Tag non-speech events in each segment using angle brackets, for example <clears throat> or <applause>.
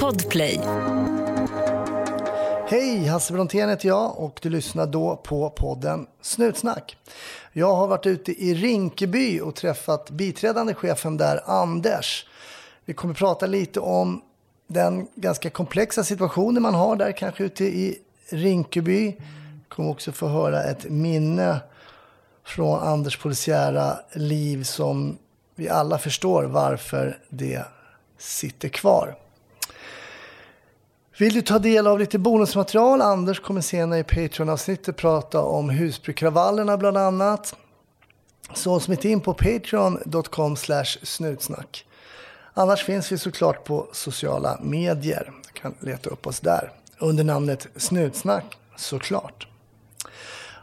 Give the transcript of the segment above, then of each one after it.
Podplay. Hej, Hasse Brontén heter jag och du lyssnar då på podden Snutsnack. Jag har varit ute i Rinkeby och träffat biträdande chefen där, Anders. Vi kommer prata lite om den ganska komplexa situationen man har där, kanske ute i Rinkeby. Vi kommer också få höra ett minne från Anders polisiära liv som vi alla förstår varför det sitter kvar. Vill du ta del av lite bonusmaterial? Anders kommer senare i Patreon-avsnittet prata om Husbykravallerna bland annat. Så smitt in på patreon.com snutsnack. Annars finns vi såklart på sociala medier. Du kan leta upp oss där. Under namnet Snutsnack såklart.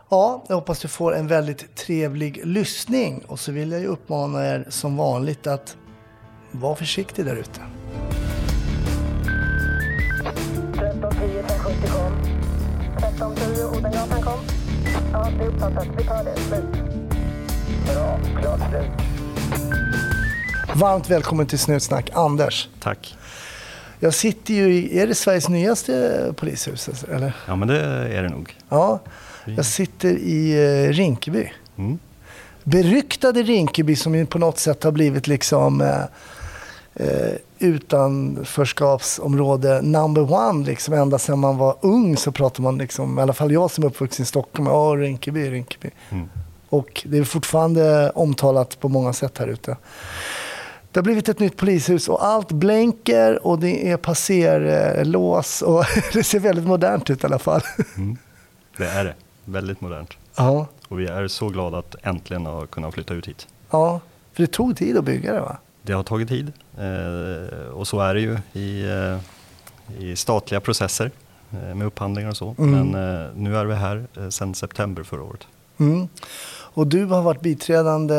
Ja, jag hoppas du får en väldigt trevlig lyssning. Och så vill jag ju uppmana er som vanligt att vara försiktig där ute. 1310 570 kom. 1310 Odengatan kom. Ja, det är uppfattat. Vi tar det. Slut. Bra. Klart slut. Varmt välkommen till Snutsnack, Anders. Tack. Jag sitter ju i, är det Sveriges nyaste polishus? Eller? Ja, men det är det nog. Ja, jag sitter i eh, Rinkeby. Mm. Beryktade Rinkeby som ju på något sätt har blivit liksom eh, eh, utanförskapsområde number one. Liksom. Ända sedan man var ung så pratar man, liksom, i alla fall jag som är uppvuxen i Stockholm, ja Rinkeby, Rinkeby. Mm. Och det är fortfarande omtalat på många sätt här ute. Det har blivit ett nytt polishus och allt blänker och det är passerlås och <laughs> det ser väldigt modernt ut i alla fall. Mm. Det är det. Väldigt modernt. Ja, Och vi är så glada att äntligen ha kunnat flytta ut hit. ja, för det tog tid att bygga det va? Det har tagit tid eh, och så är det ju i, eh, i statliga processer eh, med upphandlingar och så. Mm. Men nu är vi här sedan september förra året. Mm. Och du har varit biträdande,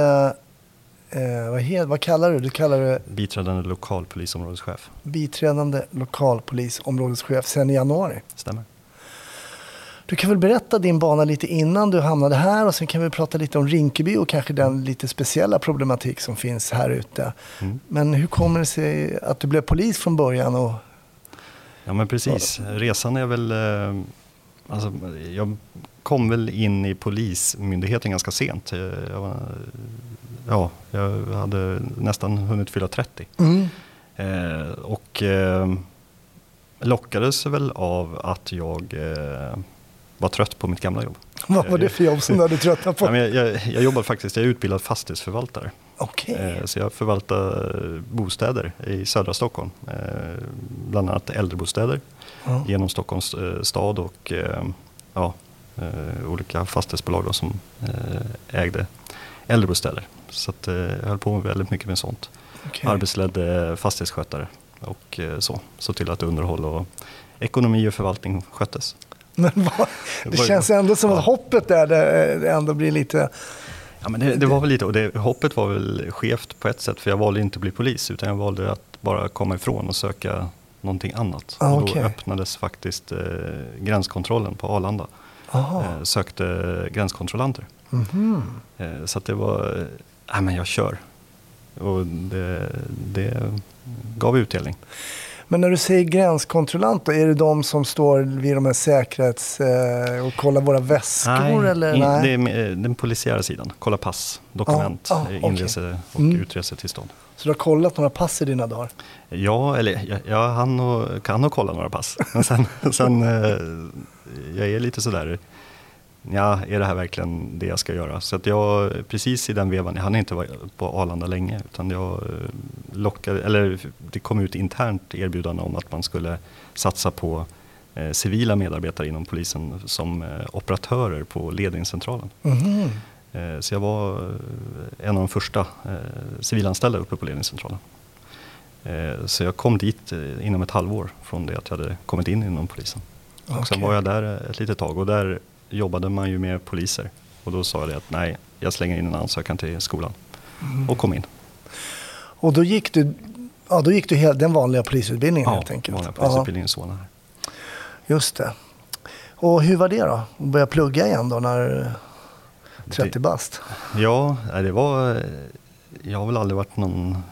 eh, vad, vad kallar du? Du kallar det Biträdande lokalpolisområdeschef. biträdande lokalpolisområdeschef sedan i januari. Stämmer. Du kan väl berätta din bana lite innan du hamnade här och sen kan vi prata lite om Rinkeby och kanske den lite speciella problematik som finns här ute. Mm. Men hur kommer det sig att du blev polis från början? Och, Ja men precis. Resan är väl... Eh, alltså, jag kom väl in i polismyndigheten ganska sent. Jag, jag, var, ja, jag hade nästan hunnit fylla 30. mm. Eh, och eh, lockades väl av att jag eh, var trött på mitt gamla jobb. Vad var det för jobb som du hade tröttnat på? Jag, jag, jag jobbar faktiskt, jag är utbildad fastighetsförvaltare. Okej. Eh, så jag förvaltar bostäder i södra Stockholm. Eh, bland annat äldrebostäder Ja. genom Stockholms eh, stad och ja, olika fastighetsbolag då som ägde äldrebostäder. Så att, jag höll på väldigt mycket med sånt. Okej. Arbetsledd fastighetsskötare och så. Så till att underhåll och ekonomi och förvaltning sköttes. Men vad, det känns ändå som att hoppet där det det ändå blir lite... Ja, men det, det var väl lite, och det, hoppet var väl skevt på ett sätt för jag valde inte att bli polis utan jag valde att bara komma ifrån och söka någonting annat. Ah, och då öppnades faktiskt eh, gränskontrollen på Arlanda. Eh, sökte gränskontrollanter. Mhm. Eh, så det var, eh, nej men jag kör. Och det, det gav utdelning. Men när du säger gränskontrollant då, är det de som står vid de här säkerhets... Eh, och kollar våra väskor eller? in, nej? det är med- den polisiära sidan. Kolla pass, dokument, Ah, ah, eh, inrese och Mm. utresetillstånd. Så du har kollat några pass i dina dagar? Ja, eller jag, hann och, kan nog kolla några pass. Men sen, <laughs> sen eh, jag är lite sådär, ja, är det här verkligen det jag ska göra? Så att jag, precis i den vevan, jag hann inte vara på Arlanda länge, utan jag eh, lockade, eller det kom ut internt erbjudande om att man skulle satsa på eh, civila medarbetare inom polisen som eh, operatörer på ledningscentralen. Mhm. Eh, Så jag var eh, en av de första eh, civilanställda uppe på ledningscentralen. Så jag kom dit inom ett halvår från det att jag hade kommit in inom polisen. Och sen var jag där ett litet tag och där jobbade man ju med poliser. Och då sa jag att nej, jag slänger in en ansökan till skolan. Mm. Och kom in. Och då gick du, ja, då gick du hel, den vanliga polisutbildningen helt enkelt? vanliga Ja, polisutbildningen i Solna. just det. Och hur var det då? Att börja plugga igen då när du är 30 Det- bast? Ja, det var... Jag har väl aldrig varit någon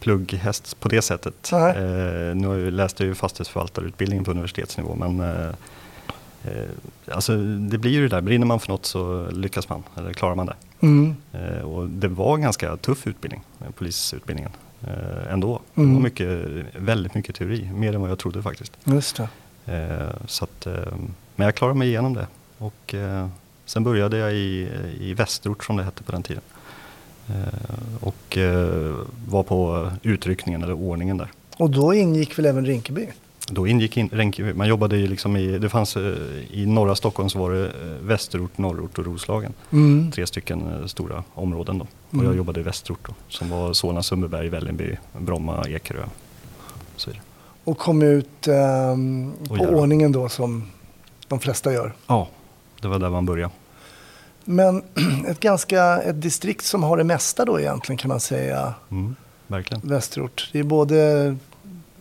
plugghäst på det sättet. Eh, nu läste jag ju fastighetsförvaltarutbildningen på universitetsnivå men eh, eh, alltså, det blir ju det där, brinner man för något så lyckas man, eller klarar man det. Mm. Eh, och det var en ganska tuff utbildning, eh, polisutbildningen. Eh, ändå. Det Mm. var mycket, väldigt mycket teori, mer än vad jag trodde faktiskt. Just det. Så att, men jag klarade mig igenom det. Och, sen började jag i, i Västerort som det hette på den tiden. Och var på utryckningen eller ordningen där. Och då ingick väl även Rinkeby? Då ingick in, man jobbade ju liksom i, det fanns eh, i norra Stockholm så var det eh, Västerort, Norrort och Roslagen. Mm. Tre stycken eh, stora områden då. Och Mm. jag jobbade i Västerort då, som var Solna, Sundbyberg, Vällingby, Bromma, Ekerö. Så vidare. Och kom ut Och på ordningen då som de flesta gör. Ja, det var där man började. Men <clears throat> ett ganska, ett distrikt som har det mesta då egentligen kan man säga, Mm, verkligen. Västerort. Det är både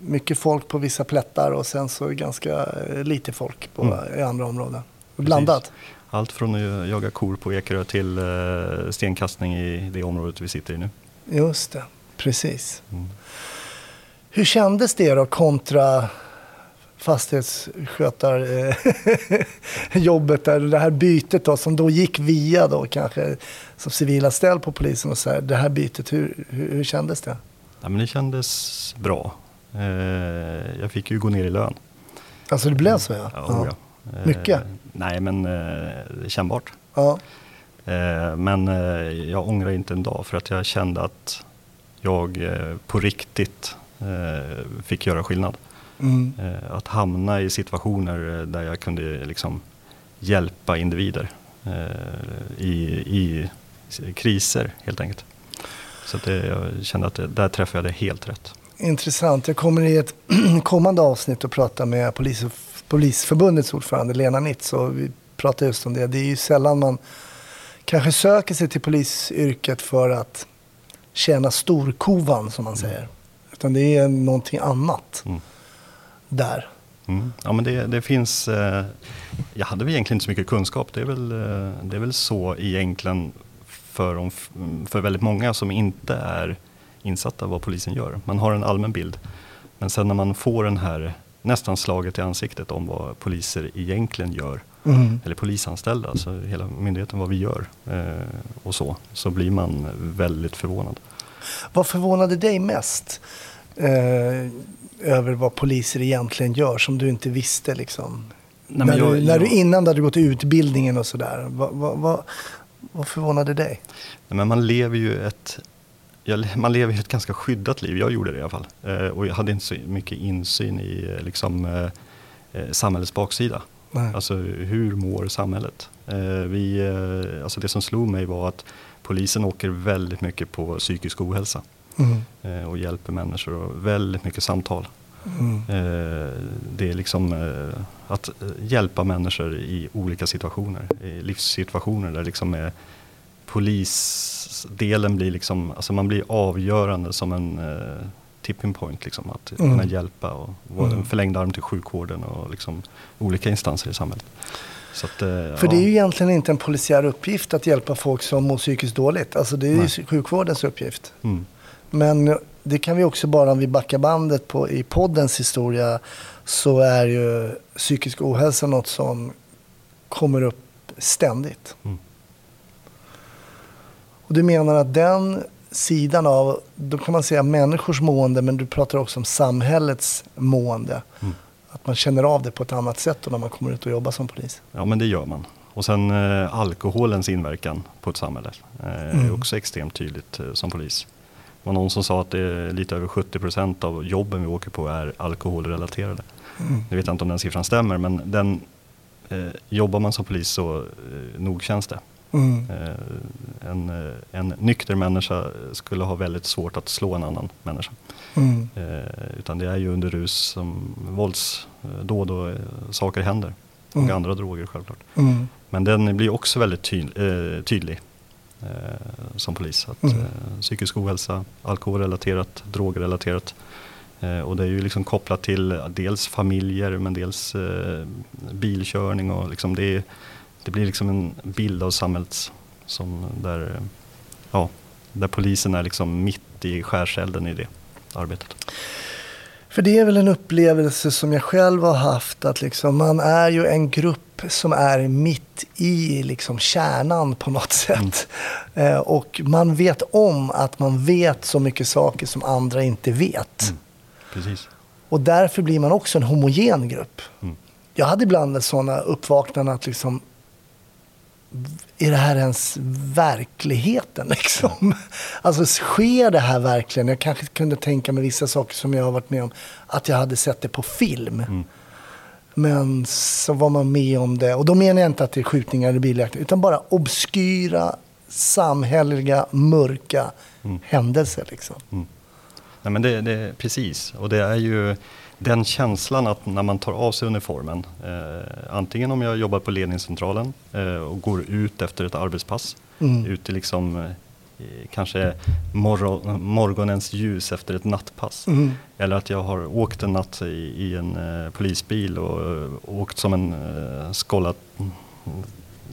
mycket folk på vissa plättar och sen så ganska eh, lite folk på, Mm. i andra områden. Blandat. Allt från att jaga kor på Ekerö till eh, stenkastning i det området vi sitter i nu. Just det, precis. Mm. Hur kändes det då kontra fastighetsskötarjobbet <laughs> där, det här bytet då som då gick via då kanske som civilanställd på polisen och så här, det här bytet, hur, hur, hur kändes det? Ja, men det kändes bra. Eh, jag fick ju gå ner i lön. Alltså det blev så ja? Ja, ja. Eh, Mycket? Nej, men eh, kännbart. ja. Eh, men jag ångrar inte en dag för att jag kände att jag på riktigt fick göra skillnad. Mm. Att hamna i situationer där jag kunde liksom hjälpa individer i, i kriser helt enkelt. Så att det, jag kände att det, där träffade jag det helt rätt. Intressant. Jag kommer i ett <clears throat> kommande avsnitt att prata med polis, Polisförbundets ordförande Lena Nitz och vi pratar just om det. Det är ju sällan man kanske söker sig till polisyrket för att tjäna storkovan som man säger. Utan det är någonting annat Mm. där. Mm. Ja, men det, det finns, eh, jag hade väl egentligen inte så mycket kunskap. Det är väl, eh, det är väl så egentligen för, de, för väldigt många som inte är insatta vad polisen gör. Man har en allmän bild. Men sen när man får den här nästan slaget i ansiktet om vad poliser egentligen gör. Mm. Eller polisanställda, alltså hela myndigheten vad vi gör eh, och så. Så blir man väldigt förvånad. Vad förvånade dig mest eh, över vad poliser egentligen gör som du inte visste liksom? Nej, när, jag- du, när du jag- innan du hade gått utbildningen och sådär. Vad, vad, vad, vad förvånade dig? Nej, Men man lever ju ett jag, man lever ju ett ganska skyddat liv, jag gjorde det i alla fall. Eh, och jag hade inte så mycket insyn i eh, liksom, eh, eh, samhällets baksida. Nej. Alltså hur mår samhället? Eh, vi, alltså det som slog mig var att polisen åker väldigt mycket på psykisk ohälsa Mm. och hjälper människor och väldigt mycket samtal. Mm. Det är liksom att hjälpa människor i olika situationer, i livssituationer där liksom är polisdelen blir liksom, alltså man blir avgörande som en eh, tipping point liksom att Mm. kunna hjälpa och vara Mm. en förlängd arm till sjukvården och liksom olika instanser i samhället. Att, eh, För ja. det är ju egentligen inte en polisiär uppgift att hjälpa folk som mår psykiskt dåligt. Alltså det är ju Nej. sjukvårdens uppgift. mm. Men det kan vi också bara om vi backar bandet på, i poddens historia så är ju psykisk ohälsa något som kommer upp ständigt. Mm. Och du menar att den sidan av, då kan man säga människors mående men du pratar också om samhällets mående. Mm. Att man känner av det på ett annat sätt då när man kommer ut och jobbar som polis. Ja men det gör man. Och sen eh, alkoholens inverkan på ett samhälle eh, är Mm. också extremt tydligt eh, som polis. Det var någon som sa att det är lite över 70% av jobben vi åker på är alkoholrelaterade. Mm. Jag vet inte om den siffran stämmer men den, eh, jobbar man som polis så eh, nog känns det. Mm. En, eh, en nykter människa skulle ha väldigt svårt att slå en annan människa. Mm. Utan det är ju under rus som våldsdåd och saker händer. Och Mm. andra droger självklart. Mm. Men den blir också väldigt ty tydlig som polis. Att, Mm. psykisk ohälsa, alkoholrelaterat, drogrelaterat. Och det är ju liksom kopplat till dels familjer men dels bilkörning och liksom det, är- det blir liksom en bild av samhället som där, ja, där polisen är liksom mitt i skärselden i det. arbetet. För det är väl en upplevelse som jag själv har haft att liksom, man är ju en grupp som är mitt i liksom kärnan på något sätt. Eh, och man vet om att man vet så mycket saker som andra inte vet. Precis. Och därför blir man också en homogen grupp. Mm. Jag hade ibland sådana uppvaknanden att liksom, är det här ens verkligheten? Liksom? <laughs> Alltså sker det här verkligen? Jag kanske kunde tänka mig vissa saker som jag har varit med om, att jag hade sett det på film. Mm. Men så var man med om det. Och då menar jag inte att det är skjutningar eller biljakter, utan bara obskyra, samhälleliga, mörka Mm. händelser. Liksom. Nej, men det, det, precis, och det är ju den känslan att när man tar av sig uniformen, eh, antingen om jag jobbar på ledningscentralen eh, och går ut efter ett arbetspass, Mm. ut i liksom, eh, kanske morgon, morgonens ljus efter ett nattpass. Mm. Eller att jag har åkt en natt i, i en eh, polisbil och, och åkt som en eh, skållat, mm,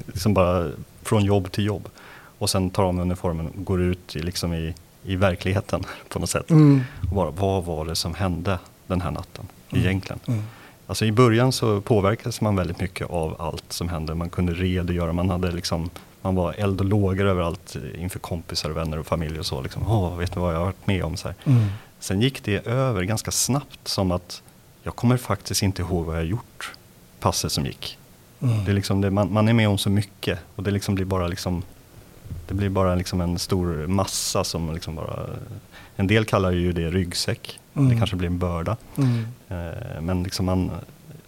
liksom bara från jobb till jobb. Och sen tar av mig uniformen och går ut i, liksom i, i verkligheten <laughs> på något sätt. Mm. Och bara, vad var det som hände den här natten egentligen? Mm. Alltså i början så påverkades man väldigt mycket av allt som hände. Man kunde redogöra, man hade liksom man var eld och lågor överallt inför kompisar, vänner och familj och så. Liksom, Åh, vet du vad jag har varit med om? Så här. Mm. Sen gick det över ganska snabbt som att jag kommer faktiskt inte ihåg vad jag gjort passet som gick. Mm. Det är liksom det, man, man är med om så mycket och det liksom blir bara liksom det blir bara liksom en stor massa som liksom bara En del kallar ju det ryggsäck. Mm. Det kanske blir en börda. Mm. Eh, men liksom man,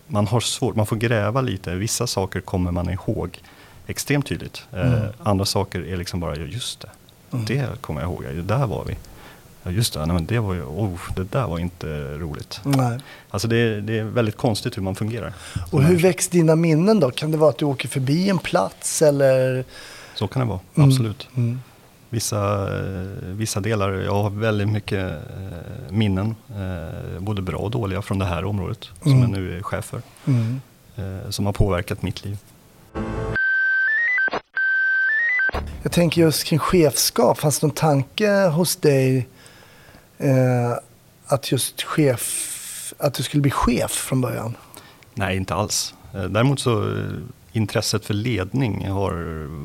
man har svårt, man får gräva lite. Vissa saker kommer man ihåg extremt tydligt. Eh, Mm. Andra saker är liksom bara, just det. Mm. Det kommer jag ihåg, ja, där var vi. Ja just det, nej, men det var ju, oh, det där var inte roligt. Nej. Alltså det, är- det är väldigt konstigt hur man fungerar. Och hur väcks dina minnen då? Kan det vara att du åker förbi en plats eller? Så kan det vara, Mm. absolut. Mm. Vissa, eh, vissa delar, jag har väldigt mycket eh, minnen, eh, både bra och dåliga från det här området som Mm. jag nu är chef för. Mm. Som har påverkat mitt liv. Jag tänker just kring chefskap. Fanns det någon tanke hos dig eh, att just chef, att du skulle bli chef från början? Nej, inte alls. Däremot så intresset för ledning har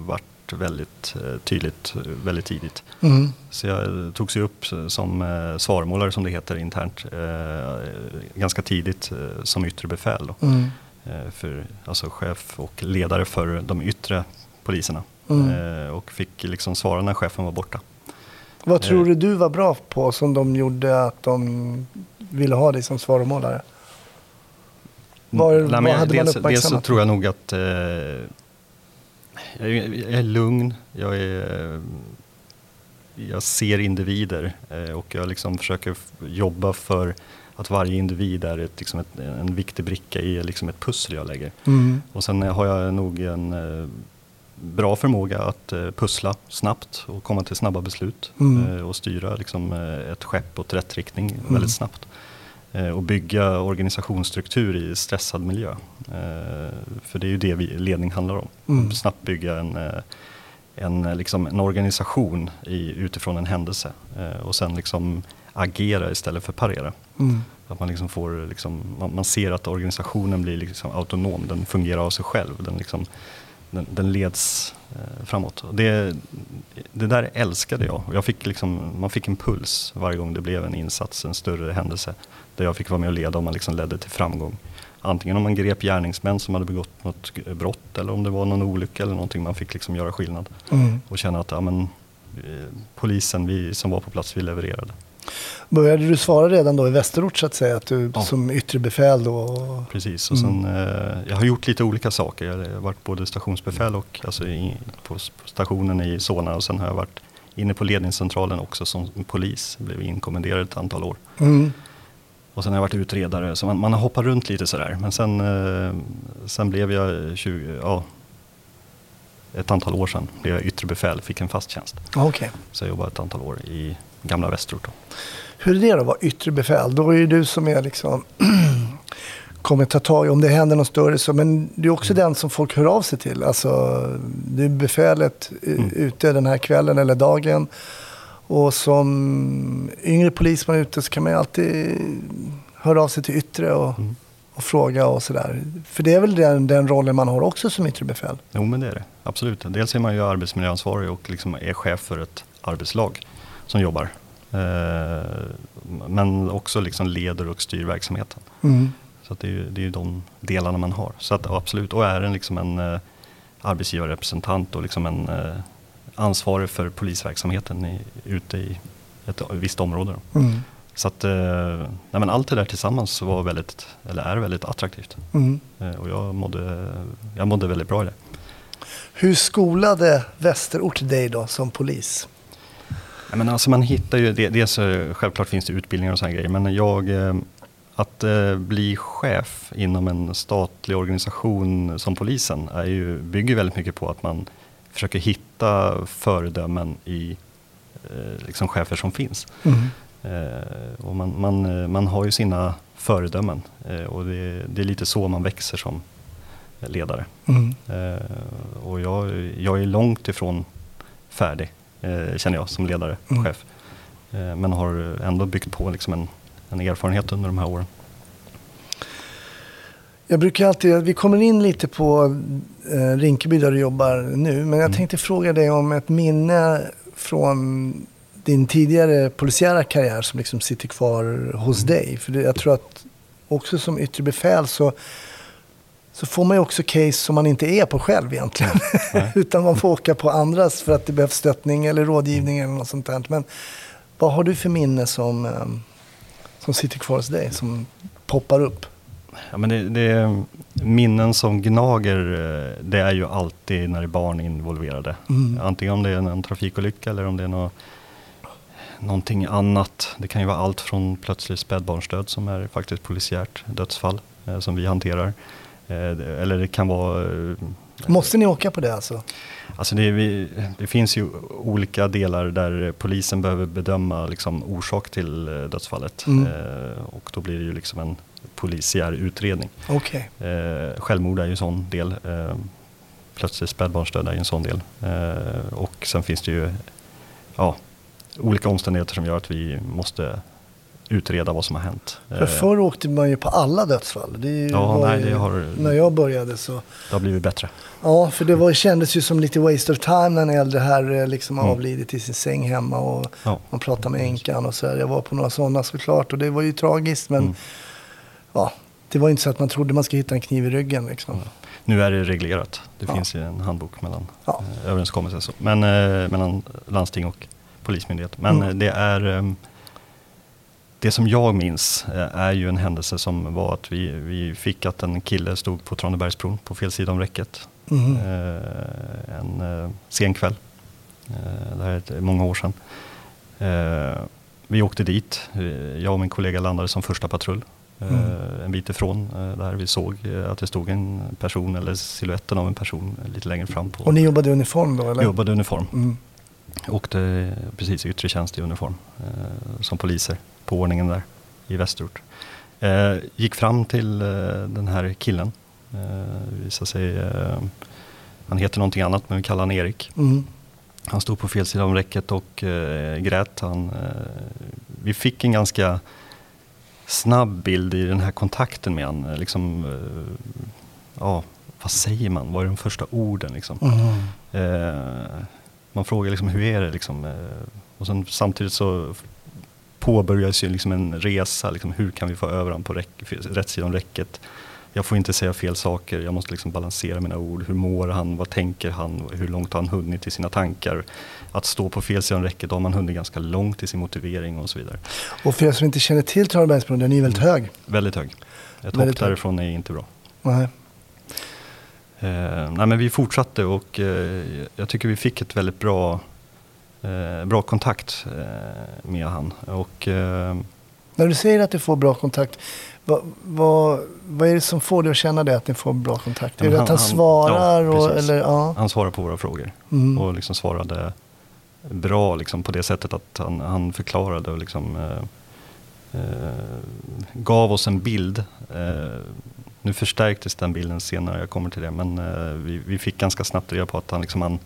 varit väldigt eh, tydligt eh, väldigt tidigt. Mm. Så jag tog sig upp som eh, svarmålare som det heter internt eh, ganska tidigt eh, som yttre befäl. Mm. Eh, för, alltså chef och ledare för de yttre poliserna. Mm. Eh, och fick liksom svara när chefen var borta. Vad tror Eh. du du var bra på som de gjorde att de ville ha dig som svaromålare? Var- Nej, vad hade man dels, dels så uppmärksammat? tror jag nog att eh, jag, är, lugn, jag, är, jag ser individer eh, och jag liksom försöker jobba för att varje individ är ett, liksom ett, en viktig bricka i liksom ett pussel jag lägger. Mm. Och sen har jag nog en eh, bra förmåga att eh, pussla snabbt och komma till snabba beslut Mm. och styra liksom, ett skepp åt rätt riktning Mm. väldigt snabbt. Eh, och bygga organisationsstruktur i stressad miljö. Eh, för det är ju det ledning handlar om. Mm. Snabbt bygga en, eh, en, liksom, en organisation i, utifrån en händelse och sen liksom agera istället för parera. Mm. Att man, liksom får, liksom, man, man ser att organisationen blir liksom autonom, den fungerar av sig själv. Den, liksom, den, den leds eh, framåt. Och det, det där älskade jag. Jag fick liksom, man fick en puls varje gång det blev en insats, en större händelse. Där jag fick vara med och leda och man liksom ledde till framgång. Antingen om man grep gärningsmän som hade begått något brott eller om det var någon olycka eller någonting. Man fick liksom göra skillnad. Mm. Och känna att ja, men, eh, polisen, vi som var på plats, vi levererade. Började du svara redan då i Västerort så att säga? Att du Ja. som yttre befäl då? Precis, och Mm. sen, eh, jag har gjort lite olika saker. Jag har varit både stationsbefäl och alltså i, på, på stationen i Solna och sen har jag varit inne på ledningscentralen också som polis. Blev inkommenderad ett antal år. Mm. Och sen har jag varit utredare, så man, man har hoppat runt lite sådär. Men sen, eh, sen blev jag 20, ja, ett antal år sedan blev jag yttre befäl, fick en fast tjänst. Okej. Så jag jobbade ett antal år i gamla Västerort. Hur är det då att vara yttre befäl? Då är det du som är liksom <clears throat> kommer ta tag i om det händer något större. Så, men du är också Mm. den som folk hör av sig till. Alltså, du är befälet Mm. ute den här kvällen eller dagen. Och som yngre polisman ute så kan man ju alltid höra av sig till yttre och, Mm. och fråga och sådär. För det är väl den, den rollen man har också som yttre befäl. Jo men det är det, absolut. Dels är man ju arbetsmiljöansvarig och liksom är chef för ett arbetslag som jobbar. Eh, men också liksom leder och styr verksamheten. Mm. Så det, är ju, det är de delarna man har. Så att, absolut, och är en, liksom en eh, arbetsgivarrepresentant och liksom en eh, ansvarig för polisverksamheten i, ute i ett visst område. Mm. Så att, nej men allt det där tillsammans var väldigt, eller är väldigt attraktivt. Mm. Och jag mådde, jag mådde väldigt bra i det. Hur skolade Västerort dig då som polis? Nej, men alltså man hittar ju, det- dels självklart finns det utbildningar och sådana grejer, men jag, eh, att eh, bli chef inom en statlig organisation som polisen är ju, bygger väldigt mycket på att man försöker hitta föredömen i eh, liksom chefer som finns. Mm. Och man, man, man har ju sina föredömen och det, det är lite så man växer som ledare. Mm. Och jag, jag är långt ifrån färdig, känner jag, som ledare och Mm. chef. Eh, men har ändå byggt på liksom en, en erfarenhet under de här åren. Jag brukar alltid, vi kommer in lite på eh, Rinkeby där du jobbar nu, men jag Mm. tänkte fråga dig om ett minne från din tidigare polisiära karriär som liksom sitter kvar hos Mm. dig. För det, jag tror att också som yttre befäl så, så får man ju också case som man inte är på själv egentligen. <laughs> Utan man får åka på andras för att det behövs stöttning eller rådgivning eller något sånt där. Men vad har du för minne som, eh, som sitter kvar hos dig, som poppar upp? Ja, men det, det, minnen som gnager, eh, det är ju alltid när det är barn involverade. Mm. Antingen om det är en trafikolycka eller om det är nå någonting annat. Det kan ju vara allt från plötslig spädbarnsdöd som är faktiskt polisiärt dödsfall eh, som vi hanterar. Eh, eller det kan vara eh, Måste ni åka på det alltså? Alltså det, vi, det finns ju olika delar där polisen behöver bedöma liksom orsak till eh, dödsfallet. Mm. Eh, och då blir det ju liksom en polisiär utredning. Okej. Eh, självmord är ju en sån del. Eh, plötslig spädbarnsdöd är ju en sån del. Eh, och sen finns det ju ja, olika omständigheter som gör att vi måste utreda vad som har hänt. För Eh, förr åkte man ju på alla dödsfall. Det Ja, nej, det har- När jag började så. det har blivit bättre. Ja, för det var, kändes ju som lite waste of time när en äldre herre liksom Mm. avlidit i sin säng hemma och Ja. man pratade med änkan och så här. Jag var på några sådana såklart och det var ju tragiskt men Mm. ja, det var ju inte så att man trodde man skulle hitta en kniv i ryggen liksom. Nu är det reglerat. Det Ja. finns ju en handbok mellan Ja. eh, överenskommelser. Men, eh, mellan landsting och polismyndighet. Men Mm. det är ehm, det som jag minns eh, är ju en händelse som var att vi, vi fick att en kille stod på Tranebergsbron på fel sida om räcket. Eh, en eh, sen kväll. Det här är många år sedan. Vi åkte dit. Jag och min kollega landade som första patrull. Mm. En bit ifrån där vi såg att det stod en person eller siluetten av en person lite längre fram på. Och ni jobbade i uniform då eller? Vi jobbade i uniform. Mm. Åkte precis i yttre tjänst i uniform som poliser på ordningen där i Västerort. Eh, gick fram till eh, den här killen. Eh, visade sig, eh, han heter någonting annat men vi kallar han Erik. Mm. Han stod på fel sida om räcket och eh, grät. Han, eh, vi fick en ganska snabb bild i den här kontakten med han. eh, Liksom, ja, vad säger man? Vad är de första orden? Liksom? Mm. Man frågar liksom, hur är det? Liksom? Och sen, samtidigt så påbörjas ju liksom en resa. Liksom, hur kan vi få över honom på rätt sida om räcket? Jag får inte säga fel saker. Jag måste liksom balansera mina ord. Hur mår han? Vad tänker han? Hur långt har han hunnit i sina tankar? Att stå på fel sida om räcket, då har man hunnit ganska långt i sin motivering och så vidare. Och för er som inte känner till Tranebergsbron, den är ju väldigt hög. Väldigt hög. Ett Väldigt hopp därifrån är inte bra. Nej. Eh, nej, men vi fortsatte och eh, jag tycker vi fick ett väldigt bra, bra kontakt eh, med han. Och, eh, När du säger att du får bra kontakt, vad, vad, vad är det som får dig att känna det, att ni får bra kontakt? Ja, är det att han, han- han- svarar? ja, och, eller, ja. han svarade på våra frågor Mm. och liksom svarade bra liksom, på det sättet att han, han förklarade och liksom, eh, eh, gav oss en bild. Eh, nu förstärktes den bilden senare, jag kommer till det, men eh, vi, vi fick ganska snabbt reda på att han, liksom, han,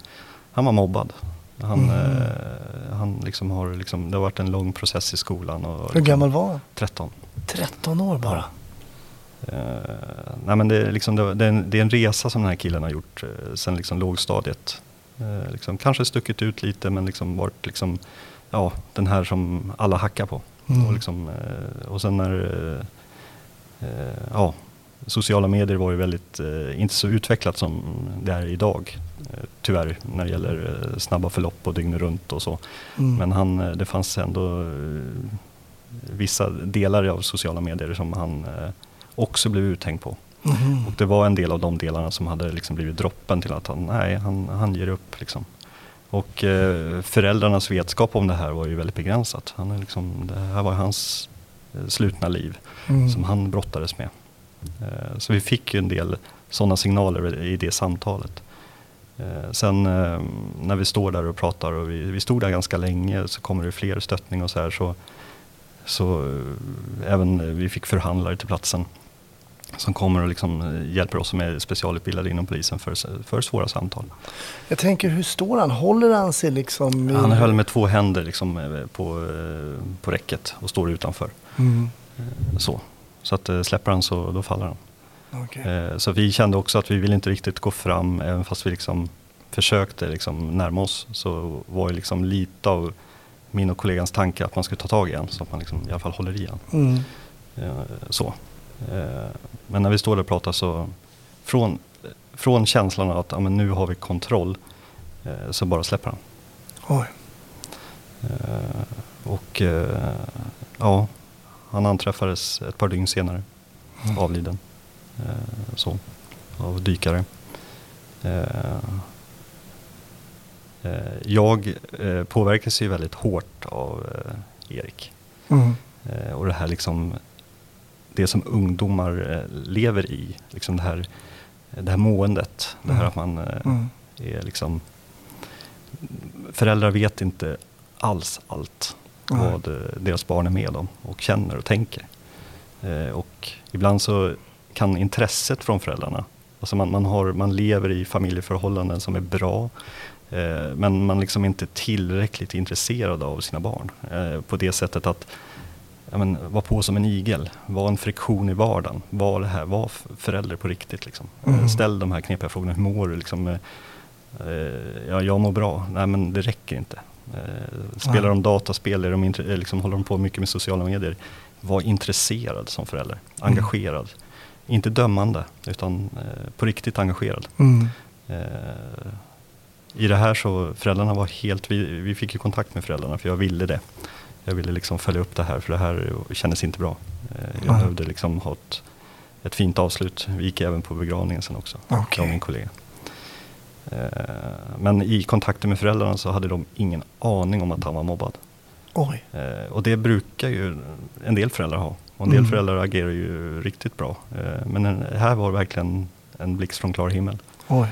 han var mobbad. Han, Mm. eh, han liksom har liksom, det har varit en lång process i skolan. Och Hur liksom gammal var han? 13. 13 år bara. Eh, nej men det, är liksom, det, det, är en, det är en resa som den här killen har gjort eh, sen liksom lågstadiet. Eh, liksom, kanske stuckit ut lite men liksom varit liksom, ja, den här som alla hackar på. Mm. Och, liksom, och sen när ja, sociala medier var ju väldigt, eh, inte så utvecklat som det är idag. Eh, tyvärr när det gäller eh, snabba förlopp och dygnet runt och så. Mm. Men han, det fanns ändå vissa delar av sociala medier som han också blev uthängd på. Mhm. Och det var en del av de delarna som hade liksom blivit droppen till att han, nej, han, han ger upp. Liksom. Och eh, föräldrarnas vetskap om det här var ju väldigt begränsat. Han är liksom, det här var hans slutna liv Mm. som han brottades med. Eh, så vi fick ju en del sådana signaler i det samtalet. Eh, sen eh, när vi står där och pratar och vi, vi stod där ganska länge så kommer det fler stöttning och så här så, så även vi fick förhandlare till platsen som kommer och liksom hjälper oss som är specialutbildade inom polisen för, för svåra samtal. Jag tänker, hur står han? Håller han sig liksom? i- Han höll med två händer liksom på, på räcket och står utanför. Mm. Så, så att eh, släpper han så då faller han. Okej. Eh, Så vi kände också att vi ville inte riktigt gå fram, även fast vi liksom försökte liksom närma oss. Så var ju liksom lite av min och kollegans tanke att man skulle ta tag i han, så att man liksom i alla fall håller i han. Mm. Eh, Så. Men när vi står där och pratar så, från, från känslan att ja, men nu har vi kontroll, så bara släpper han. Oj. Och ja, han anträffades ett par dygn senare, Mm. avliden. Eh, Så, av dykare. Eh, eh, Jag eh, påverkas ju väldigt hårt av eh, Erik. Mm. Eh, Och det här liksom, det som ungdomar lever i, liksom det här, det här måendet. Det här Mm. att man Mm. är liksom, föräldrar vet inte alls allt Nej. vad eh, deras barn är med om och känner och tänker. Eh, och ibland så kan intresset från föräldrarna, alltså man, man, har, man lever i familjeförhållanden som är bra, eh, men man liksom inte är tillräckligt intresserad av sina barn. På det sättet att men, vara på som en igel, var en friktion i vardagen, var det här, var förälder på riktigt. Liksom. Mm. Ställ de här knepiga frågorna, hur mår du? Liksom, ja, jag mår bra, nej men det räcker inte. Eh, spelar de dataspel, är de eh, liksom, håller de på mycket med sociala medier, var intresserad som förälder, Mm. engagerad. Inte dömande, utan eh, på riktigt engagerad. Mm. I det här så, föräldrarna var helt, vi, vi fick ju kontakt med föräldrarna för jag ville det. Jag ville liksom följa upp det här för det här kändes inte bra. Jag Nej. behövde liksom ha ett, ett fint avslut. Vi gick även på begravningen sen också, jag Okej. och min kollega. Eh, men i kontakten med föräldrarna så hade de ingen aning om att han var mobbad. Oj. Eh, och det brukar ju en del föräldrar ha. Och en del Mm. föräldrar agerar ju riktigt bra. Eh, men här var verkligen en blixt från klar himmel. Oj.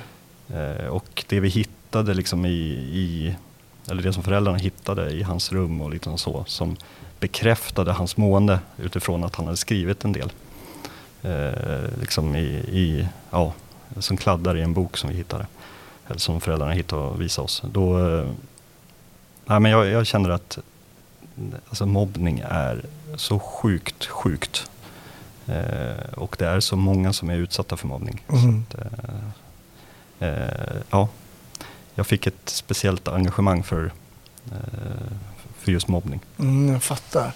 Och det vi hittade liksom i, i, eller det som föräldrarna hittade i hans rum och lite så, som bekräftade hans mående utifrån att han hade skrivit en del. Eh, liksom i, i, ja, som kladdar i en bok som vi hittade. Eller som föräldrarna hittade och visade oss. Då, eh, nej, men jag, jag känner att alltså mobbning är så sjukt, sjukt. Eh, och det är så många som är utsatta för mobbning. Mm. Att, eh, eh, ja, jag fick ett speciellt engagemang för, eh, för just mobbning. Mm, jag fattar.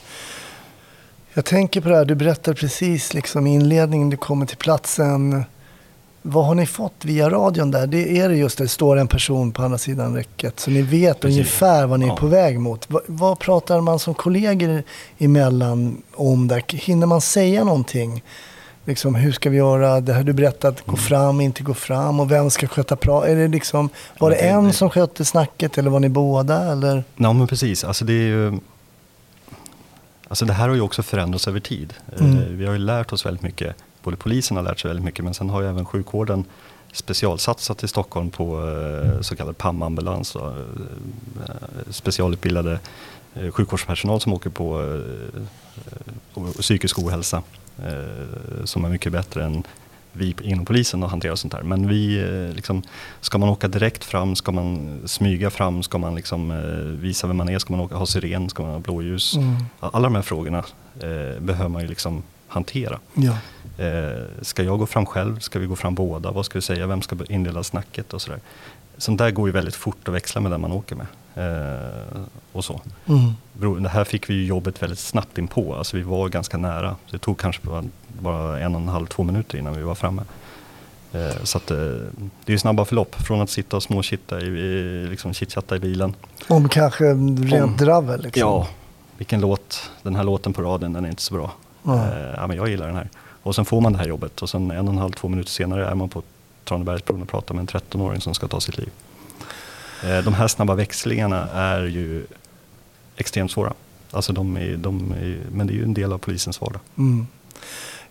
Jag tänker på det här, du berättade precis liksom i inledningen, du kommer till platsen. Vad har ni fått via radion där? Det är det just det, det står en person på andra sidan räcket. Så ni vet Precis. ungefär vad ni är Ja. på väg mot. Vad, vad pratar man som kollegor emellan om där? Hinner man säga någonting? Liksom, hur ska vi göra? Det här du berättade, Mm. gå fram, inte gå fram och vem ska sköta pra? Är det liksom, var det en som skötte snacket eller var ni båda? Eller? Ja men precis, alltså det är ju Alltså det här har ju också förändrats över tid. Eh, Mm. Vi har ju lärt oss väldigt mycket, både polisen har lärt sig väldigt mycket men sen har ju även sjukvården specialsatsat i Stockholm på eh, så kallad PAM-ambulans. eh, Specialutbildade eh, sjukvårdspersonal som åker på psykisk ohälsa. Som är mycket bättre än vi inom polisen att hantera sånt här. Men vi, liksom, ska man åka direkt fram, ska man smyga fram, ska man liksom, visa vem man är, ska man åka, ha siren, ska man ha blåljus? Mm. Alla de här frågorna eh, behöver man ju liksom hantera. Ja. Eh, ska jag gå fram själv? Ska vi gå fram båda? Vad ska vi säga? Vem ska inleda snacket? Och sådär. Sånt där går ju väldigt fort att växla med den man åker med. Eh, och så. Mm. Det här fick vi jobbet väldigt snabbt in på. Alltså vi var ganska nära. Det tog kanske bara, bara en och en halv, två minuter innan vi var framme. Eh, så att, eh, det är snabba förlopp. Från att sitta och småchitta i, i, liksom chitchatta i bilen. Om kanske rent Om- dravel liksom. Ja, vilken låt. Den här låten på radion, den är inte så bra. Eh, ja, men jag gillar den här. Och sen får man det här jobbet och sen en och en halv, två minuter senare är man på Tranebergsbron och pratar med en 13-åring som ska ta sitt liv. Eh, de här snabba växlingarna är ju extremt svåra. Alltså de är, de är, men det är ju en del av polisens vardag. Mm.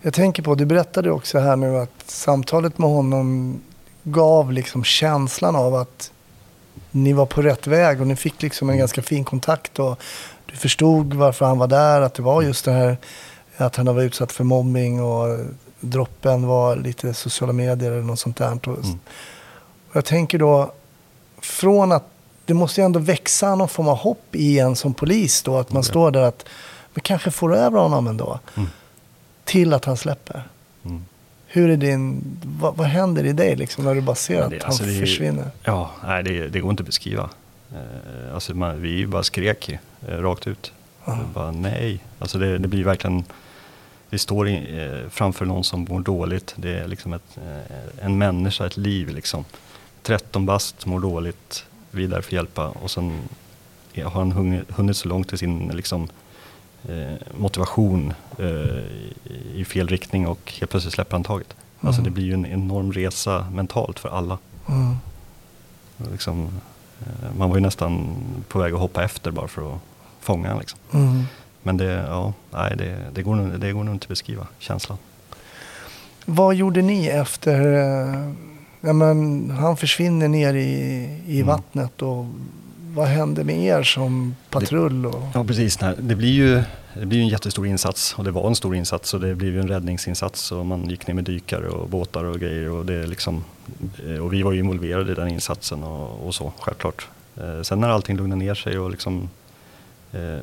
Jag tänker på, du berättade också här nu att samtalet med honom gav liksom känslan av att ni var på rätt väg och ni fick liksom en ganska fin kontakt och du förstod varför han var där, att det var just det här att han var utsatt för mobbing och droppen var lite sociala medier eller något sånt där. Och Mm. och jag tänker då, från att det måste ju ändå växa någon form av hopp i en som polis då, att man Ja. står där att men kanske får över honom ändå. Mm. Till att han släpper. Mm. Hur är din, vad, vad händer i dig liksom när du bara ser Men att det- han alltså det försvinner? Ja, nej, det, det går inte att beskriva. Eh, alltså man, vi bara skrek ju, eh, rakt ut. Bara, nej, alltså det, det blir verkligen vi står i, eh, framför någon som mår dåligt. Det är liksom ett, eh, en människa, ett liv liksom. 13 bast, mår dåligt, vi är där för att hjälpa. Och sen har han hunnit, hunnit så långt i sin liksom, eh, motivation eh, i, i fel riktning och helt plötsligt släpper han taget. Alltså Mm. det blir ju en enorm resa mentalt för alla. Mm. Liksom, eh, man var ju nästan på väg att hoppa efter bara för att fånga honom. Liksom. Mm. Men det, ja, nej, det, det, går, nog- det går nog inte att beskriva känslan. Vad gjorde ni efter, eh, ja, men, han försvinner ner i, i Mm. vattnet och vad hände med er som patrull? Och, Ja, precis. Det blir ju det blir en jättestor insats och det var en stor insats och det blev ju en räddningsinsats och man gick ner med dykare och båtar och grejer och det liksom eh, och vi var ju involverade i den insatsen och, och så självklart. Eh, Sen när allting lugnade ner sig och liksom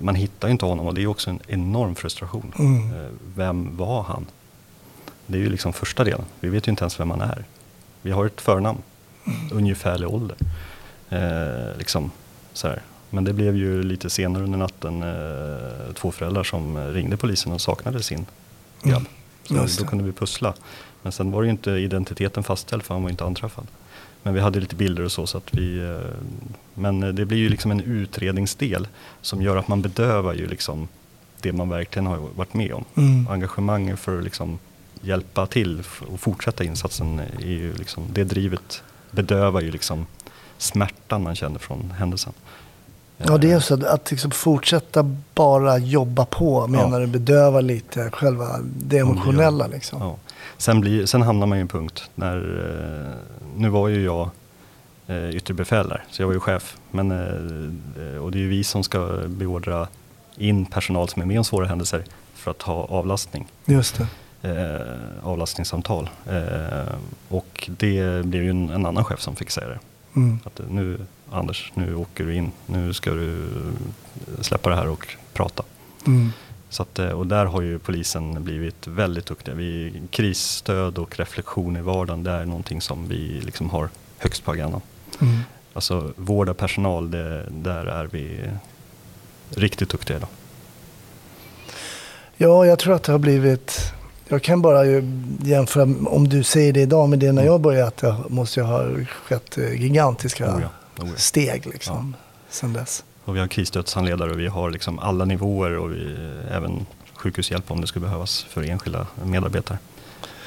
man hittar ju inte honom och det är också en enorm frustration. Mm. Eh, Vem var han? Det är ju liksom första delen. Vi vet ju inte ens vem han är. Vi har ett förnamn, ungefärlig ålder. Eh, liksom, så här. Men det blev ju lite senare under natten eh, två föräldrar som eh, ringde polisen och saknade sin grabb. Mm, Så då det. kunde vi pussla. Men sen var ju inte identiteten fastställd för han var inte anträffad. Men vi hade lite bilder och så. så att vi, eh, men eh, det blir ju liksom en utredningsdel som gör att man bedövar ju liksom det man verkligen har varit med om. Mm. Engagemanget för att liksom hjälpa till och fortsätta insatsen är ju liksom, det drivet bedövar ju liksom smärtan man känner från händelsen. Ja, det är Eh, så att, att liksom fortsätta bara jobba på menar du bedöva lite själva det emotionella liksom. Ja. Sen, blir, sen hamnar man i en punkt när, eh, nu var ju jag eh, yttre befäl där, så jag var ju chef. Men, eh, och det är ju vi som ska beordra in personal som är med om svåra händelser för att ha avlastning. Just det. avlastningssamtal. Och det blev ju en, en annan chef som fick säga det. Mm. Att nu Anders, nu åker du in. Nu ska du släppa det här och prata. Mm. Så att, eh, och där har ju polisen blivit väldigt duktiga. Vi, krisstöd och reflektion i vardagen, det är någonting som vi liksom har högst på agendan. Mm. Alltså vård av personal, det, där är vi riktigt duktiga idag. Ja, jag tror att det har blivit... Jag kan bara ju jämföra, om du säger det idag med det när jag började, att det måste ju ha skett eh, gigantiska Mm. Oh ja, oh ja. steg liksom, sen dess. Och vi har krisstödshandledare och vi har liksom alla nivåer och vi, eh, även sjukhushjälp om det skulle behövas för enskilda medarbetare.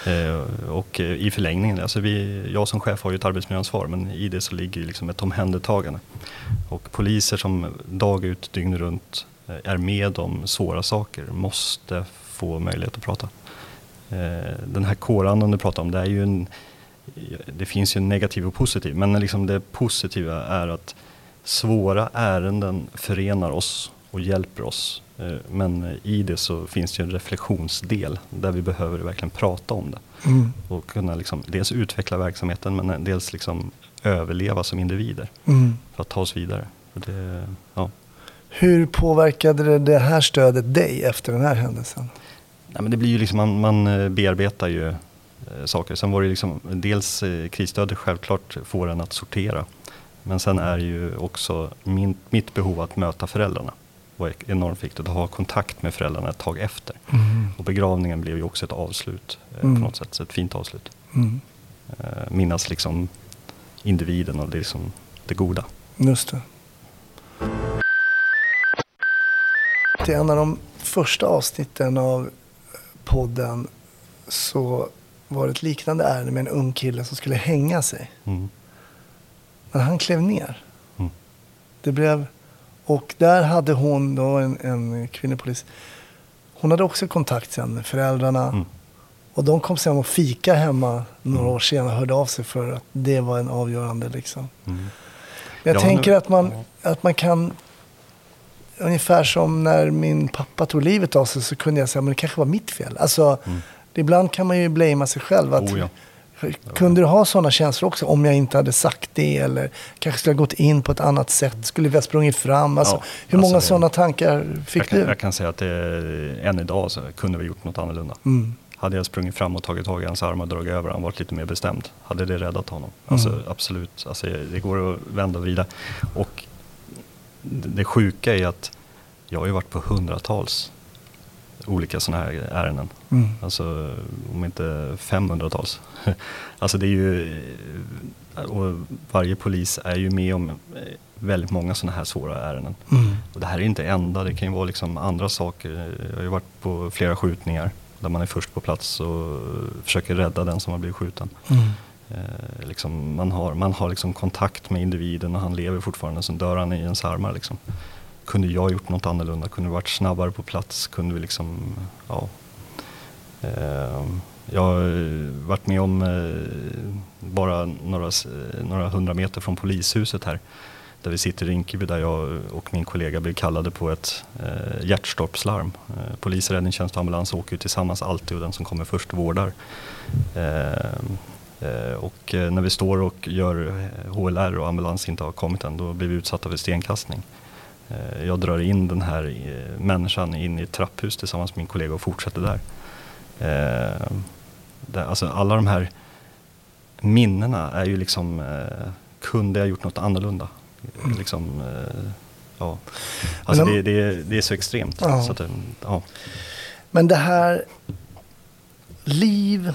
Eh, och eh, i förlängningen, alltså vi, jag som chef har ju ett arbetsmiljöansvar men i det så ligger liksom ett omhändertagande. Och poliser som dag ut, dygn runt eh, är med om svåra saker måste få möjlighet att prata. Eh, den här kårandan du pratar om, det är ju en, det finns ju en negativ och positiv, men liksom det positiva är att svåra ärenden förenar oss och hjälper oss. Eh, Men i det så finns det en reflektionsdel där vi behöver verkligen prata om det. Mm. Och kunna liksom dels utveckla verksamheten men dels liksom överleva som individer Mm. för att ta oss vidare. Det, ja. Hur påverkade det, här stödet dig efter den här händelsen? Nej, men det blir ju liksom, man, man eh, bearbetar ju eh, saker. Sen var det liksom, dels krisstödet självklart får en att sortera. Men sen är det ju också min, mitt behov att möta föräldrarna var enormt viktigt. Att ha kontakt med föräldrarna ett tag efter. Och begravningen blev ju också ett avslut eh, Mm. på något sätt. Så ett fint avslut. Mm. Eh, minnas liksom individen och det, liksom det goda. Just det. Till en av de första avsnitten av podden så var det ett liknande ärende med en ung kille som skulle hänga sig. Mm. Men han klev ner. Mm. Det blev... Och där hade hon, då en, en kvinnlig polis, hon hade också kontakt sen med föräldrarna. Mm. Och de kom sen och fika hemma några Mm. år senare och hörde av sig för att det var en avgörande liksom. Mm. Jag Ja, tänker nu- att man, att man kan... Ungefär som när min pappa tog livet av sig så kunde jag säga men det kanske var mitt fel. Alltså, Mm. ibland kan man ju blamea sig själv. Att, Oh, ja. Kunde du ha sådana känslor också om jag inte hade sagt det eller kanske skulle ha gått in på ett annat sätt? Skulle vi ha sprungit fram? Alltså, Ja, hur många alltså sådana tankar fick jag, kan, du? jag kan säga att det, än idag så kunde vi gjort något annorlunda. Mm. Hade jag sprungit fram och tagit tag i hans arm och dragit över honom, varit lite mer bestämd, hade det räddat honom. Alltså, Mm. Absolut, alltså, det går att vända och vrida. Och det det sjuka är att jag har ju varit på hundratals olika sådana här ärenden. Mm. Alltså om inte 500-tals. <laughs> Alltså det är ju, och varje polis är ju med om väldigt många sådana här svåra ärenden. Mm. Och det här är inte enda, det kan ju vara liksom andra saker. Jag har ju varit på flera skjutningar där man är först på plats och försöker rädda den som har blivit skjuten. Mm. Eh, liksom man har, man har liksom kontakt med individen och han lever fortfarande, sen dör han i ens armar. Liksom. Kunde jag gjort något annorlunda? Kunde vi varit snabbare på plats? Kunde vi liksom, ja. Eh, jag har varit med om eh, bara några, eh, några hundra meter från polishuset här. Där vi sitter i Rinkeby där jag och min kollega blev kallade på ett eh, hjärtstoppslarm. Eh, polis, räddningstjänst och ambulans åker ju tillsammans alltid och den som kommer först vårdar. Eh, eh, och eh, när vi står och gör HLR och ambulans inte har kommit än, då blir vi utsatta för stenkastning. Eh, jag drar in den här eh, människan in i ett trapphus tillsammans med min kollega och fortsätter där. Eh, alltså alla de här minnena är ju liksom, kunde jag gjort något annorlunda? Liksom, eh, ja. Alltså det, det, det är så extremt. Ja. Så att, ja. Men det här liv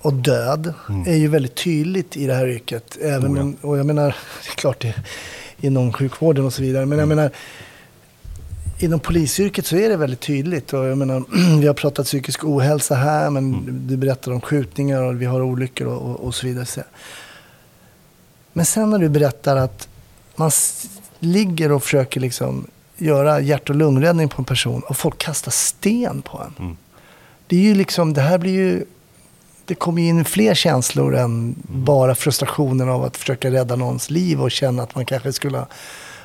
och död Mm. är ju väldigt tydligt i det här yrket. Även Oh om, och jag menar, <laughs> det är klart det inom sjukvården och så vidare. Men jag Mm. menar, inom polisyrket så är det väldigt tydligt. Och jag menar, <clears throat> vi har pratat psykisk ohälsa här, men Mm. du berättar om skjutningar och vi har olyckor och, och, och så vidare. Så- Men sen när du berättar att man ligger och försöker liksom göra hjärt och lungräddning på en person och folk kastar sten på en. Mm. Det är ju liksom, det här blir ju, det kommer in fler känslor än bara frustrationen av att försöka rädda någons liv och känna att man kanske skulle ha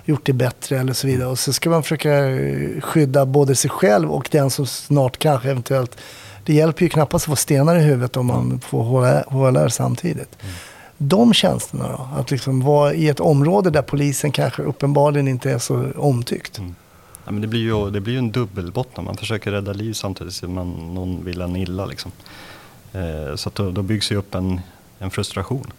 gjort det bättre eller så vidare. Och så ska man försöka skydda både sig själv och den som snart kanske eventuellt, det hjälper ju knappast att få stenar i huvudet om man får HLR, HLR samtidigt. De känslorna då, att liksom vara i ett område där polisen kanske uppenbarligen inte är så omtyckt. Mm. Ja, men det, blir ju, det blir ju en dubbelbottnad. Man försöker rädda liv samtidigt som man, någon vill en illa. Liksom. Eh, så då, då byggs ju upp en, en frustration.